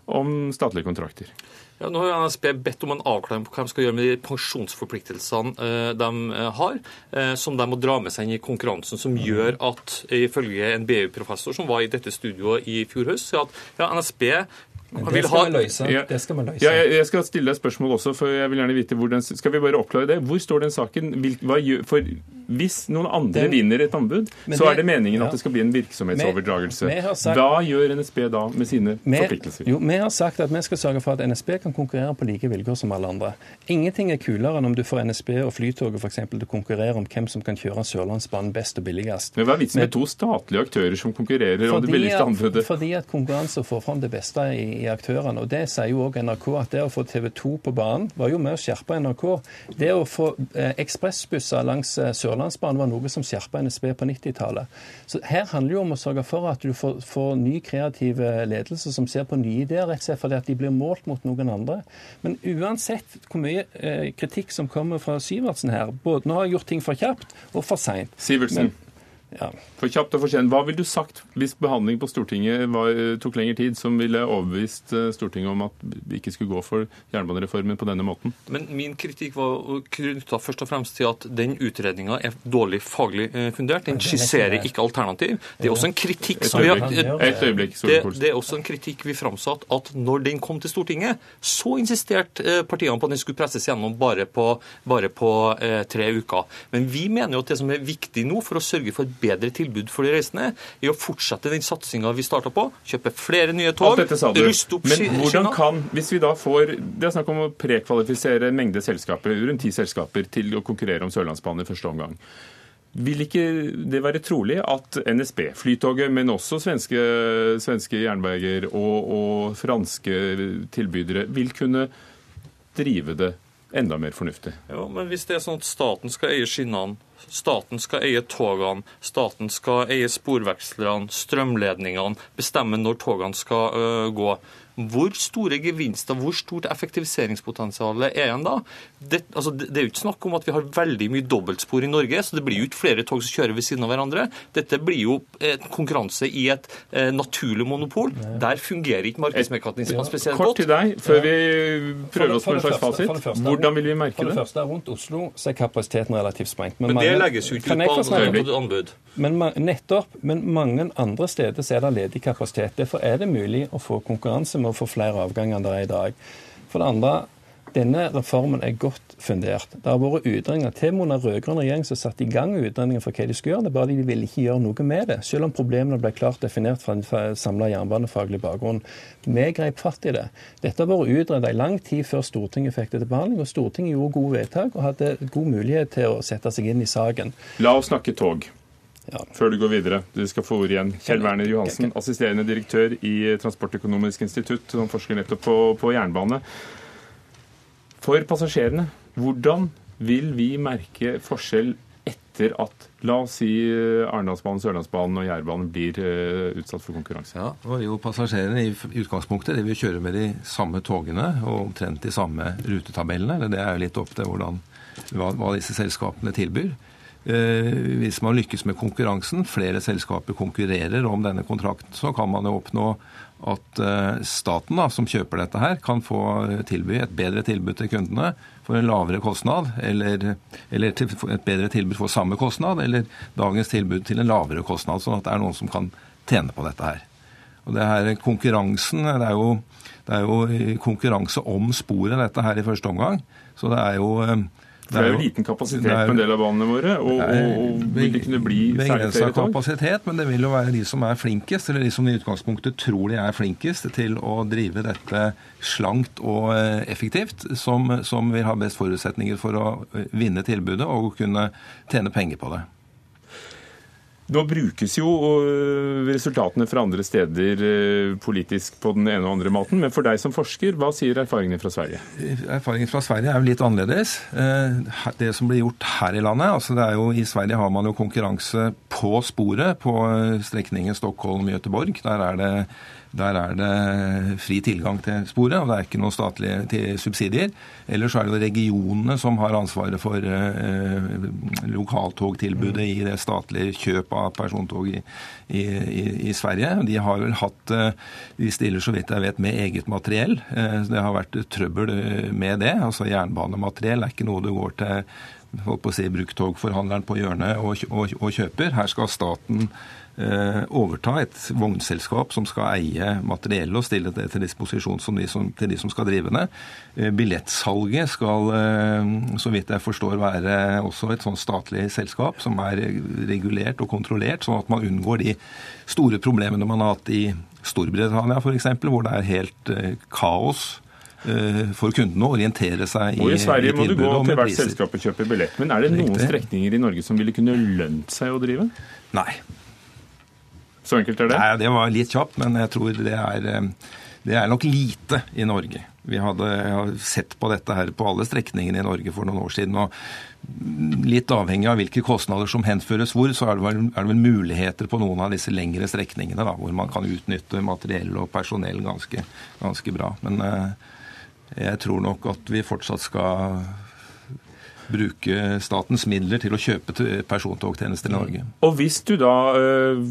om statlige kontrakter. Ja, nå har NSB bedt om en avklaring på hva de skal gjøre med de pensjonsforpliktelsene eh, de eh, har, eh, som de må dra med seg inn i konkurransen, som gjør at, ifølge en BU-professor som var i dette studioet i fjor høst, at ja, NSB Det vil skal ha løse. Ja. Det skal vi løse. Ja, jeg, jeg skal stille deg spørsmål også, for jeg vil gjerne vite hvor den, Skal vi bare oppklare det? Hvor står den saken? Hva gjør, for hvis noen andre Den- vinner et anbud, så er det meningen ja. at det skal bli en virksomhetsoverdragelse. Vi- vi sagt- Hva gjør NSB da med sine Vi, forpliktelser? jo, vi har sagt at vi skal sørge for at NSB kan konkurrere på like vilkår som alle andre. Ingenting er kulere enn om du får NSB og Flytoget eksempel, til å konkurrere om hvem som kan kjøre Sørlandsbanen best og billigst. Men Hva er vitsen med to statlige aktører som konkurrerer om det billigste at, anbudet? fordi at konkurranse får fram det beste i, i aktørene. og Det sier jo òg NRK, at det å få TV 2 på banen var jo med å skjerpe NRK. Det å få eh, ekspressbusser langs eh, Sørlandsbanen var noe som skjerpa NSB på 90-tallet. Så Her handler det jo om å sørge for at du får, får ny kreativ eh, ledelse som ser på nye ideer, rett og slett fordi at de blir målt mot noen andre. Men uansett hvor mye eh, kritikk som kommer fra Syvertsen her, både nå har jeg gjort ting for kjapt og for seint. Sivertsen, Ja. for kjapt og for sent. Hva ville du sagt hvis behandling på Stortinget var, tok lengre tid, som ville overbevist eh, Stortinget om at vi ikke skulle gå for jernbanereformen på denne måten? Men min kritikk var knytta først og fremst til at den utredninga er dårlig faglig eh, fundert. Den skisserer ikke alternativ. Det er også en kritikk som vi har et øyeblikk det, det er også en kritikk vi framsatte at når den kom til Stortinget, så insisterte eh, partiene på at den skulle presses gjennom bare på, bare på eh, tre uker. Men vi mener jo at det som er viktig nå for å sørge for bedre tilbud for de reisende, i å fortsette den satsinga vi starta på. Kjøpe flere nye tog, Alt dette sa du. ruste opp Men hvordan kan, hvis vi da får Det er snakk om å prekvalifisere mengde selskaper, rundt ti selskaper, til å konkurrere om Sørlandsbanen i første omgang. Vil ikke det være trolig at NSB, Flytoget, men også svenske, svenske jernbaner og, og franske tilbydere vil kunne drive det enda mer fornuftig? Ja, men hvis det er sånn at staten skal eie skinnene, staten skal eie togene, staten skal eie sporvekslerne, strømledningene, bestemme når togene skal uh, gå, hvor store gevinster, hvor stort effektiviseringspotensial er igjen da? Det, altså, det, er jo ikke snakk om at vi har veldig mye dobbeltspor i Norge, så det blir jo ikke flere tog som kjører ved siden av hverandre. Dette blir jo en konkurranse i et eh, naturlig monopol. Der fungerer ikke markedsmekanismene spesielt Kort til deg, før vi prøver oss på en slags fasit. Hvordan vil vi merke det? For det første, rundt Oslo så er kapasiteten relativt sprengt. Men det mange- legges jo ikke ut på andre anbud. Men nettopp, men mange andre steder så er det ledig kapasitet. Derfor er det mulig å få konkurranse med å få flere avganger enn det er i dag. For det andre, Denne reformen er godt fundert. Det har vært utredninger til og med under rød-grønn regjering som satte i gang utredninger for hva de skulle gjøre. Det er bare de ville ikke gjøre noe med det, selv om problemene ble klart definert fra en samla jernbanefaglig bakgrunn. Vi grep fatt i det. Dette har vært utredet i lang tid før Stortinget fikk det til behandling, og Stortinget gjorde gode vedtak og hadde god mulighet til å sette seg inn i saken. La oss snakke tog. Ja. Før du går videre, du skal få ord igjen. Kjell Werner Johansen, assisterende direktør i Transportøkonomisk institutt, som forsker nettopp på, på jernbane. For passasjerene, hvordan vil vi merke forskjell etter at la oss si Arendalsbanen, Sørlandsbanen og Jærbanen blir uh, utsatt for konkurranse? Ja, og jo Passasjerene i utgangspunktet de vil kjøre med de samme togene og omtrent de samme rutetabellene. Det er jo litt opp til hvordan, hva, hva disse selskapene tilbyr. Eh, hvis man lykkes med konkurransen, flere selskaper konkurrerer om denne kontrakten, så kan man jo oppnå at eh, staten, da, som kjøper dette her, kan få tilby et bedre tilbud til kundene for en lavere kostnad, eller, eller et bedre tilbud for samme kostnad, eller dagens tilbud til en lavere kostnad, sånn at det er noen som kan tjene på dette her. Og det her konkurransen, det er jo, det er jo konkurranse om sporet, dette her i første omgang. Så det er jo eh, det er jo liten kapasitet på en del av banene våre, og, og, og vil det kunne bli særlig flere tog? kapasitet, men det vil jo være de som er flinkest, eller de som i utgangspunktet tror de er flinkest til å drive dette slankt og eh, effektivt, som, som vil ha best forutsetninger for å eh, vinne tilbudet og kunne tjene penger på det. Nå brukes jo øh, resultatene fra andre steder øh, politisk på den ene og andre måten, men for deg som forsker, hva sier erfaringene fra Sverige? Erfaringene fra Sverige er jo litt annerledes. Eh, det som blir gjort her i landet altså det er jo I Sverige har man jo konkurranse på sporet på øh, strekningen Stockholm-Göteborg. Der er det der er det fri tilgang til sporet, og det er ikke noen statlige subsidier. Ellers er det jo regionene som har ansvaret for eh, lokaltogtilbudet i det statlige kjøpet av persontog i, i, i, Sverige. De har vel hatt eh, De stiller så vidt jeg vet med eget materiell. Eh, det har vært trøbbel eh, med det. Altså Jernbanemateriell er ikke noe du går til holdt på å si, bruktogforhandleren på hjørnet og, og, og kjøper. Her skal staten overta et vognselskap som skal eie materiellet og stille det til disposisjon de som, til de som skal drive det. Eh, billettsalget skal, eh, så vidt jeg forstår, være også et sånn statlig selskap som er regulert og kontrollert, sånn at man unngår de store problemene man har hatt i Storbritannia f.eks., hvor det er helt kaos for kundene å orientere seg i, og i Sverige må du gå til hvert selskap og kjøpe billett. Men er det noen strekninger i Norge som ville kunne lønt seg å drive? Nei. Så enkelt er det? Nei, Det var litt kjapt, men jeg tror det er, eh, det er nok lite i Norge. Vi hadde sett på dette her på alle strekningene i Norge for noen år siden. og Litt avhengig av hvilke kostnader som henføres hvor, så er det, vel, er det vel muligheter på noen av disse lengre strekningene da, hvor man kan utnytte materiell og personell ganske, ganske bra. Men eh, jeg tror nok at vi fortsatt skal bruke statens midler til å kjøpe persontogtjenester i Norge. Og hvis du da uh,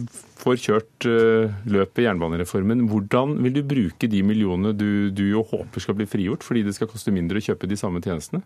får kjørt uh, løpet jernbanereformen, hvordan vil du bruke de millionene du, du, jo håper skal bli frigjort, fordi det skal koste mindre å kjøpe de samme tjenestene?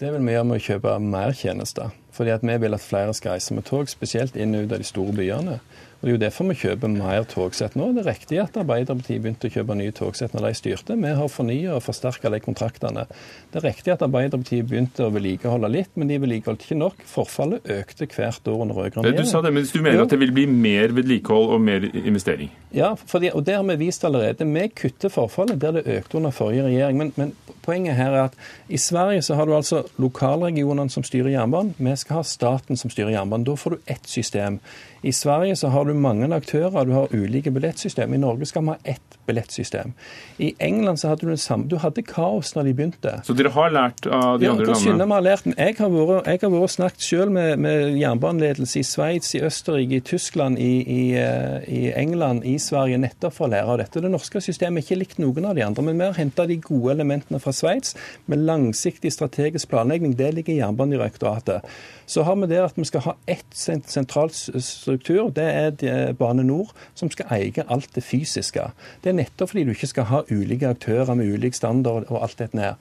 Det vil vi gjøre med å kjøpe mer tjenester. Fordi at vi vil at flere skal reise med tog, spesielt inn og ut av de store byene. Og Det er jo derfor vi kjøper mer togsett nå. Det er riktig at Arbeiderpartiet begynte å kjøpe nye togsett når de styrte. Vi har fornya og forsterka de kontraktene. Det er riktig at Arbeiderpartiet begynte å vedlikeholde litt, men de vedlikeholdt ikke nok. Forfallet økte hvert år under rød-grønn regjering. Du sa det, men du mener jo. at det vil bli mer vedlikehold og mer investering? Ja, fordi, og det har vi vist allerede. Vi kutter forfallet der det økte under forrige regjering. Men, men poenget her er at i Sverige så har du altså lokalregionene som styrer jernbanen. Vi skal ha staten som styrer jernbanen. Da får du ett system. I Sverige så har du mange aktører, du har ulike billettsystem. I Norge skal vi ha ett billettsystem. I England så hadde du det samme. Du hadde kaos når de begynte. Så dere har lært av de ja, andre landene? Vi har lært. Jeg har vært, jeg har vært snakket selv med, med jernbaneledelse i Sveits, i Østerrike, i Tyskland, i, i, eh, i, England, i Sverige, nettopp for å lære av dette. Det norske systemet er ikke likt noen av de andre, men vi har henta de gode elementene fra Sveits med langsiktig strategisk planlegging. Det ligger i Jernbanedirektoratet. Så har vi det at vi skal ha ett sentralt struktur. Det er Bane Nor, som skal eie alt det fysiske. Det er nettopp fordi du ikke skal ha ulike aktører med ulik standard og alt dette her.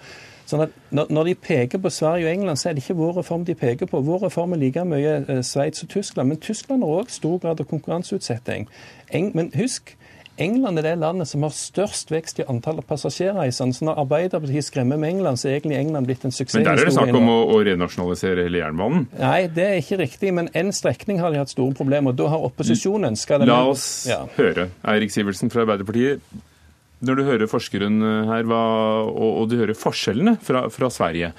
Sånn at når de peker på Sverige og England, så er det ikke vår reform de peker på. Vår reform er like mye eh, Sveits og Tyskland. Men Tyskland har òg stor grad av konkurranseutsetting. Men husk, England er det landet som har størst vekst i antallet passasjerreisende. Så når Arbeiderpartiet skremmer med England, så er egentlig England blitt en suksess. Men der er det snakk om å, å renasjonalisere hele jernbanen? Nei, det er ikke riktig. Men én strekning har de hatt store problemer. og Da har opposisjonen skal det La oss ja. høre. Eirik Sivertsen fra Arbeiderpartiet. Når du hører forskeren her, hva, og, og, du hører forskjellene fra, fra Sverige,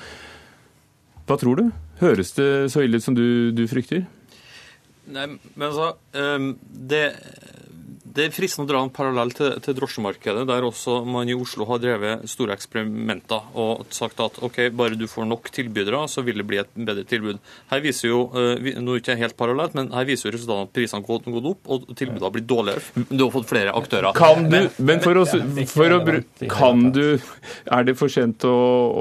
hva tror du? Høres det så ille ut som du, du frykter? Nei, men altså, det det er fristende å dra en parallell til, til, drosjemarkedet, der også man i Oslo har drevet store eksperimenter og sagt at ok, bare du får nok tilbydere, så vil det bli et bedre tilbud. Her viser jo, uh, nå er ikke helt parallelt, men her viser jo resultatene at prisene har gått, gått opp, og tilbudet har blitt dårligere. Du har fått flere aktører. Kan du, men for å, for å kan du Er det for sent å,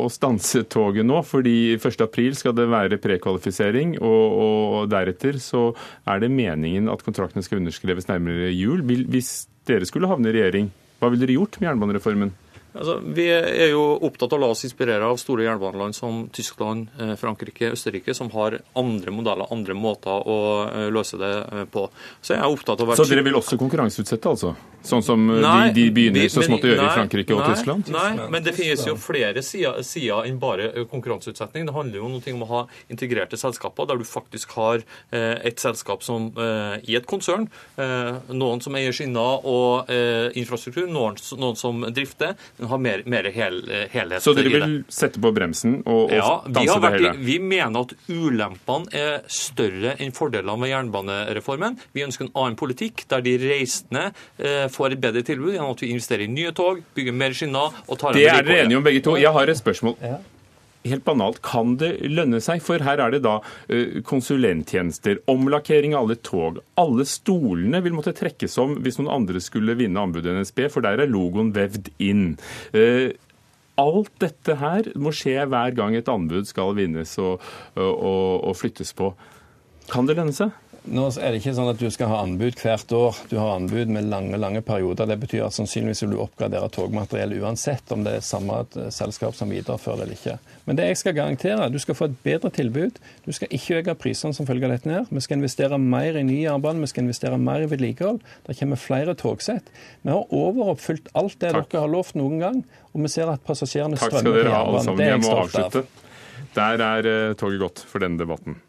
å stanse toget nå? Fordi 1.4 skal det være prekvalifisering, og, og deretter så er det meningen at kontraktene skal underskreves nærmere jul. Vil hvis dere skulle havne i regjering, hva ville dere gjort med jernbanereformen? Altså, vi er jo opptatt av å la oss inspirere av store jernbaneland som Tyskland, eh, Frankrike, Østerrike, som har andre modeller, andre måter å eh, løse det eh, på. Så, Så dere vil også konkurranseutsette, altså? Sånn som nei, de, de begynner så smått å gjøre nei, i Frankrike og nei, Tyskland? Nei, men det finnes jo flere sider, sider enn bare konkurranseutsetting. Det handler jo noe om å ha integrerte selskaper, der du faktisk har et selskap som i et konsern, noen som eier skinner og infrastruktur, noen, noen som drifter ha mer, mer hel, helhet Så dere vil sette på bremsen og, og ja, danse det hele? Vi mener at ulempene er større enn fordelene med jernbanereformen. Vi ønsker en annen politikk der de reisende eh, får et bedre tilbud gjennom at vi investerer i nye tog, bygger mer skinner og tar Det er dere enige om begge to. Jeg har et spørsmål. Ja helt banalt, kan det lønne seg? For her er det da konsulenttjenester, omlakkering av alle tog. Alle stolene vil måtte trekkes om hvis noen andre skulle vinne anbudet NSB, for der er logoen vevd inn. Alt dette her må skje hver gang et anbud skal vinnes og, og, og flyttes på. Kan det lønne seg? Nå er det ikke sånn at du skal ha anbud hvert år. Du har anbud med lange lange perioder. Det betyr at sannsynligvis vil du oppgradere togmateriell uansett om det er samme selskap som viderefører det eller ikke. Men det jeg skal garantere, du skal få et bedre tilbud. Du skal ikke øke prisene som følge av dette. ned. Vi skal investere mer i ny jernbane, vi skal investere mer i vedlikehold. Det kommer flere togsett. Vi har overoppfylt alt det Takk. dere har lovt noen gang, og vi ser at passasjerene strømmer på jernbanen. Det er jeg stolt av. Der er eh, toget gått for denne debatten.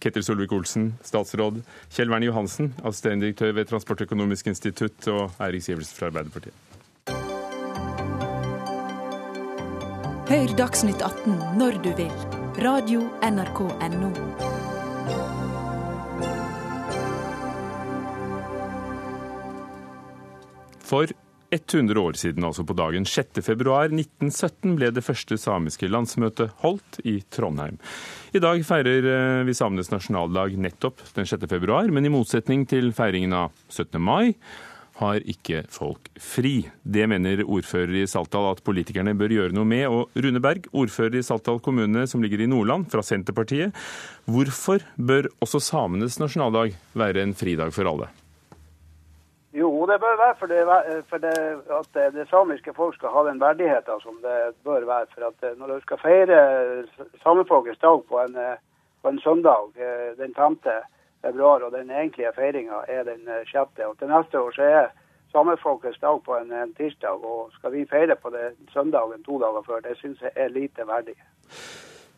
Ketil Solvik-Olsen, statsråd. Kjell Verne Johansen, assisterende direktør ved Transportøkonomisk institutt, og Eirik Sivertsen fra Arbeiderpartiet. Hør Dagsnytt 18 når du vil. Radio NRK Radio.nrk.no. For 100 år siden, altså på dagen 6.2.1917, ble det første samiske landsmøtet holdt i Trondheim. I dag feirer eh, vi samenes nasjonaldag nettopp den 6.2, men i motsetning til feiringen av 17. mai har ikke folk fri. Det mener ordfører i Saltdal at politikerne bør gjøre noe med. Og Rune Berg, ordfører i Saltdal kommune som ligger i Nordland, fra Senterpartiet. Hvorfor bør også samenes nasjonaldag være en fridag for alle? Jo, det bør være for, det, for det, at det samiske folk skal ha den verdigheten som det bør være. For at eh, når du skal feire samefolkets dag på en, eh, på en søndag eh, den 5. februar, og den egentlige feiringa er den 6. Og til neste år så er samefolkets dag på en, en, tirsdag, og skal vi feire på det søndagen to dager før, det syns jeg er lite verdig.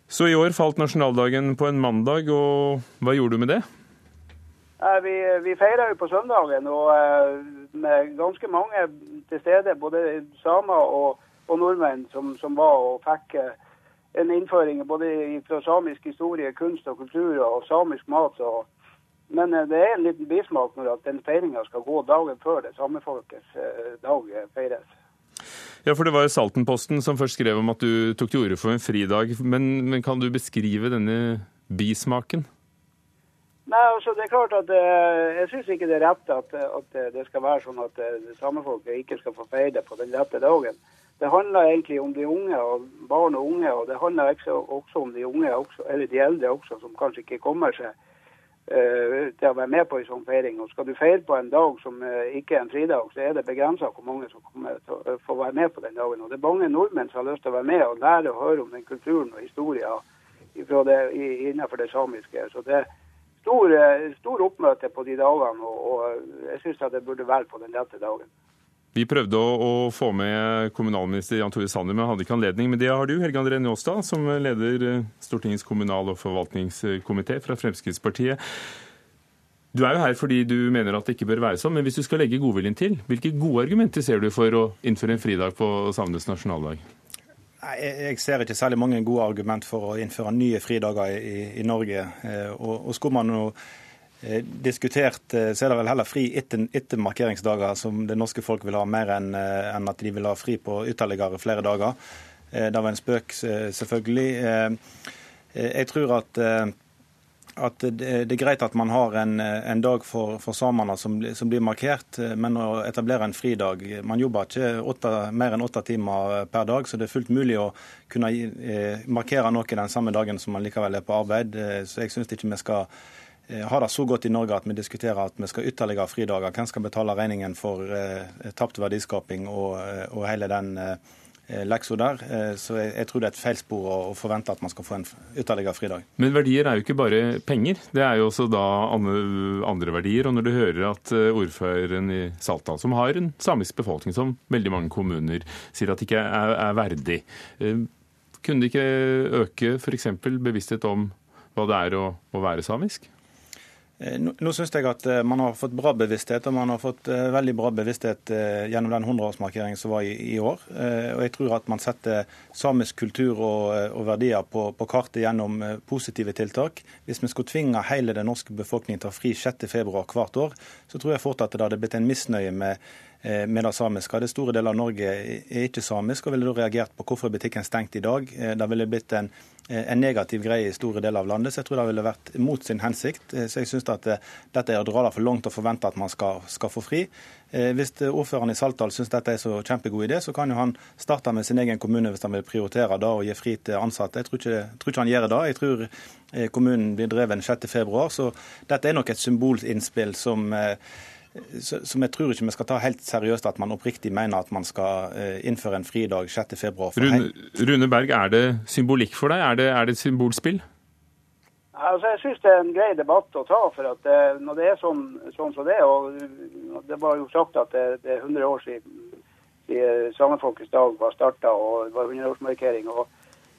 Så i år falt nasjonaldagen på en mandag, og hva gjorde du med det? Vi, vi feirer jo på søndagen, og eh, med ganske mange til stede, både samer og, og nordmenn, som, som, var og fikk eh, en innføring både fra samisk historie, kunst og kultur og samisk mat. Så. Men eh, det er en liten bismak når at den feiringa skal gå dagen før det samefolkets dag feires. Ja, for Det var Saltenposten som først skrev om at du tok til orde for en fridag. Men, men kan du beskrive denne bismaken? Nei, altså det er klart at eh, Jeg syns ikke det er rett at, at, det skal være sånn at eh, samefolket ikke skal få feire på den rette dagen. Det handler egentlig om de unge, og barn og unge, og det handler også, om de unge, også, eller de eldre også, som kanskje ikke kommer seg uh, til å være med på en sånn feiring. Og Skal du feire på en dag som uh, ikke er en fridag, så er det begrensa hvor mange som kommer til å uh, få være med på den dagen. Og Det er mange nordmenn som har lyst til å være med og lære og høre om den kulturen og historien innenfor det samiske. Så det stor, stor oppmøte på de dagene, og, og jeg syns det burde være på den rette dagen. Vi prøvde å, å, få med kommunalminister Jan Tore Sanner, men hadde ikke anledning. Men det har du, Helge André Njåstad, som leder eh, Stortingets kommunal- og forvaltningskomité fra Fremskrittspartiet. Du er jo her fordi du mener at det ikke bør være sånn, men hvis du skal legge godviljen til, hvilke gode argumenter ser du for å innføre en fridag på samenes nasjonaldag? Jeg ser ikke særlig mange gode argument for å innføre nye fridager i, i Norge. Eh, og, og skulle man nå Eh, diskutert, eh, så er det vel heller fri etter, etter, markeringsdager, som det norske folk vil ha mer enn en at de vil ha fri på ytterligere flere dager. Det var en spøk, selvfølgelig. Jeg tror at, at det er greit at man har en, en dag for, for samene som, som, blir markert, men å etablere en fridag Man jobber ikke åtte, mer enn åtte timer per dag, så det er fullt mulig å kunne markere noe den samme dagen som man likevel er på arbeid. Så jeg syns ikke vi skal Eh, har det så godt i Norge at vi diskuterer at vi skal ytterligere fridager. Hvem skal betale regningen for eh, tapt verdiskaping og, eh, og, hele den eh, leksa der? Eh, så jeg, jeg, tror det er et feilspor å, å, forvente at man skal få en ytterligere fridag. Men verdier er jo ikke bare penger, det er jo også da andre verdier. Og når du hører at eh, ordføreren i Saltdal, som har en samisk befolkning som veldig mange kommuner, sier at ikke er, er verdig, kunne det ikke øke f.eks. bevissthet om hva det er å, å være samisk? Eh, nå, syns jeg at eh, man har fått bra bevissthet, og man har fått uh, veldig bra bevissthet gjennom den 100-årsmarkeringen som var i, år. Og jeg tror at man setter samisk kultur og, verdier på, kartet gjennom positive tiltak. Hvis vi skulle tvinge hele den norske befolkningen til å ha fri 6.2 hvert år, så tror jeg fort at det hadde blitt en misnøye med Eh, med det samiske. Det store deler av Norge er ikke samisk, og ville da reagert på hvorfor er butikken stengt i dag. Eh, det ville blitt en, eh, en, negativ greie i store deler av landet, så jeg tror det ville vært mot sin hensikt. Så jeg syns at dette er å dra det for langt å forvente at man skal, skal få fri. Hvis ordføreren i Saltdal syns dette er så kjempegod idé, så kan jo han starte med sin egen kommune hvis han vil prioritere det og gi fri til ansatte. Jeg tror ikke, tror ikke han gjør det. Jeg tror kommunen blir dreven 6.2, så dette er nok et symbolinnspill som som jeg tror ikke vi skal ta helt seriøst at man oppriktig mener at man skal eh, innføre en fridag 6.2. Rune, Rune Berg, er det symbolikk for deg? Er det, er det et symbolspill? Altså, jeg syns det er en grei debatt å ta. for at det, eh, Når det er sånn, sånn som det og Det var jo sagt at det, det er 100 år siden, siden Samefolkets dag var starta og det var 100-årsmarkering. og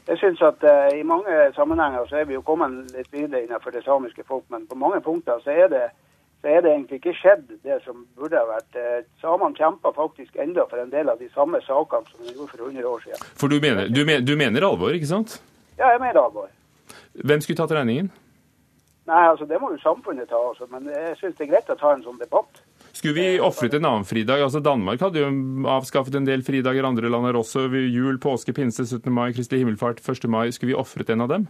jeg synes at uh, I mange sammenhenger så er vi jo kommet litt videre innenfor det samiske folk, men på mange punkter så er det så er det egentlig ikke skjedd det som burde ha vært. Eh, samene kjemper faktisk enda for en del av de samme sakene som de gjorde for 100 år siden. For du mener, du, mener, du mener alvor, ikke sant? Ja, jeg mener alvor. Hvem skulle tatt regningen? Nei, altså Det må jo samfunnet ta, altså. men jeg syns det er greit å ta en sånn debatt. Skulle vi ofret en annen fridag? Altså Danmark hadde jo avskaffet en del fridager, andre land har også. Jul, påske, pinse, 17. mai, Kristelig himmelfart, 1. mai. Skulle vi ofret en av dem?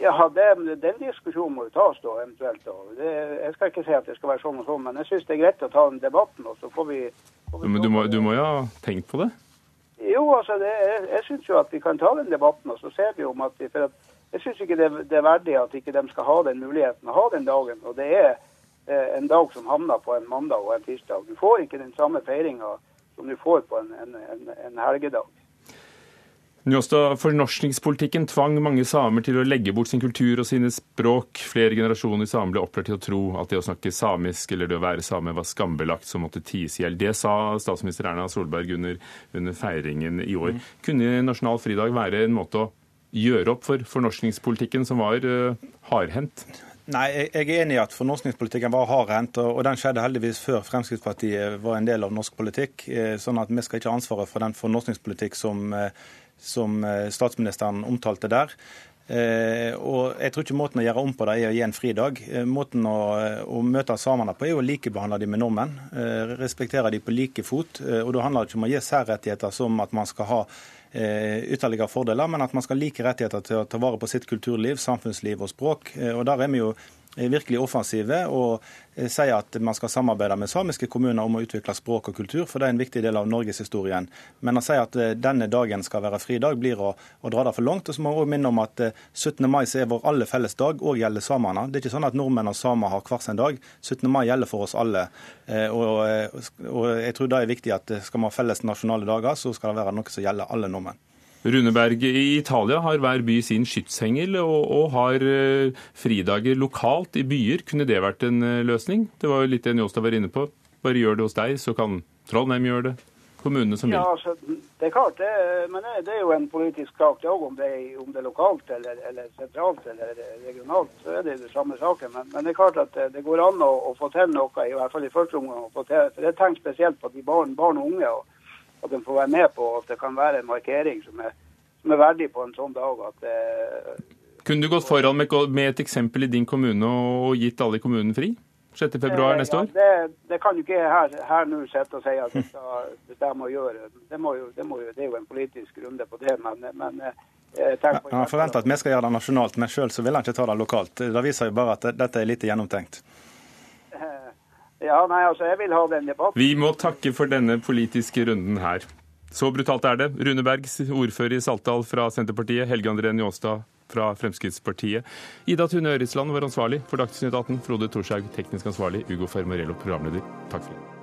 Ja, det, Den diskusjonen må jo tas da, eventuelt. Da. Det, jeg skal ikke si at det skal være sånn og sånn, men jeg syns det er greit å ta den debatten. og så får vi... Får vi men du må, du må jo ha tenkt på det? Jo, altså, det, jeg, jeg syns jo at vi kan ta den debatten, og så ser vi om at, vi, for at Jeg syns ikke det, det, er verdig at ikke de skal ha den muligheten å ha den dagen. Og det er eh, en dag som havner på en mandag og en tirsdag. Du får ikke den samme feiringa som du får på en, en, en, en helgedag. Fornorskningspolitikken tvang mange samer til å legge bort sin kultur og sine språk. Flere generasjoner samer ble opplært til å tro at det å snakke samisk eller det å være same var skambelagt som måtte ties i hjel. Det sa statsminister Erna Solberg under, under feiringen i år. Mm. Kunne nasjonal fridag være en måte å gjøre opp for fornorskningspolitikken, som var uh, hardhendt? Nei, jeg er enig i at fornorskningspolitikken var hardhendt, og den skjedde heldigvis før Fremskrittspartiet var en del av norsk politikk. Eh, sånn at vi skal ikke ha ansvaret for den fornorskningspolitikk som eh, som eh, statsministeren omtalte der. Eh, og Jeg tror ikke måten å gjøre om på det er å gi en fridag. Eh, måten å, å møte samene på er å likebehandle dem med nordmenn. respektere dem på like fot. og Da handler det ikke om å gi særrettigheter som at man skal ha ytterligere fordeler, men at man skal ha like rettigheter til å ta vare på sitt kulturliv, samfunnsliv og språk. og Der er vi jo virkelig offensive og eh, sier at man skal samarbeide med samiske kommuner om å utvikle språk og kultur, for det er en viktig del av norgeshistorien. Men å si at eh, denne dagen skal være fridag, blir å, å dra det for langt. Og så må vi også minne om at 17. Eh, mai er vår alle felles dag, og gjelder samene. Det er ikke sånn at nordmenn og samer har hver sin dag. 17. mai gjelder for oss alle. Og, og jeg tror det er viktig at skal vi ha felles nasjonale dager, så skal det være noe som gjelder alle nordmenn. Runeberg, i Italia har hver by sin skytshengel og, og har eh, fridager lokalt i byer. Kunne det vært en eh, løsning? Det var jo litt det Njåstad var inne på. Bare gjør det hos deg, så kan Trondheim gjøre det. Kommunene som vil. Ja, altså, det er klart, det, men det, det er jo en politisk sak det òg, om, det om det er lokalt eller, eller sentralt eller regionalt. Så er det jo det samme saken. Men, men det er klart at det, det går an å, å få til noe, i hvert fall i første omgang. å få til, for Jeg tenker spesielt på de barn, barn og unge, og at de får være med på at det kan være en markering som er, som er verdig på en sånn dag. at det, Kunne du gått foran med, med et eksempel i din kommune og gitt alle i kommunen fri? 6. februar neste Ja, år? det, det kan jo ikke her, her nå sitte og si at det skal bestemme å gjøre. Det, må jo, det, må jo, det er jo en politisk runde på det, men, men eh, Han forventer at vi skal gjøre det nasjonalt, men sjøl vil han ikke ta det lokalt. Det viser jo bare at dette er lite gjennomtenkt. Ja, nei, altså, jeg vil ha den debatten. Vi må takke for denne politiske runden her. Så brutalt er det. Rune Berg, ordfører i Saltdal fra Senterpartiet. Helge André Njåstad fra Fremskrittspartiet. Ida Tune Ørisland var ansvarlig for Dagsnytt 18. Frode Thorshaug, teknisk ansvarlig. Ugo Fermarello, programleder. Takk for det.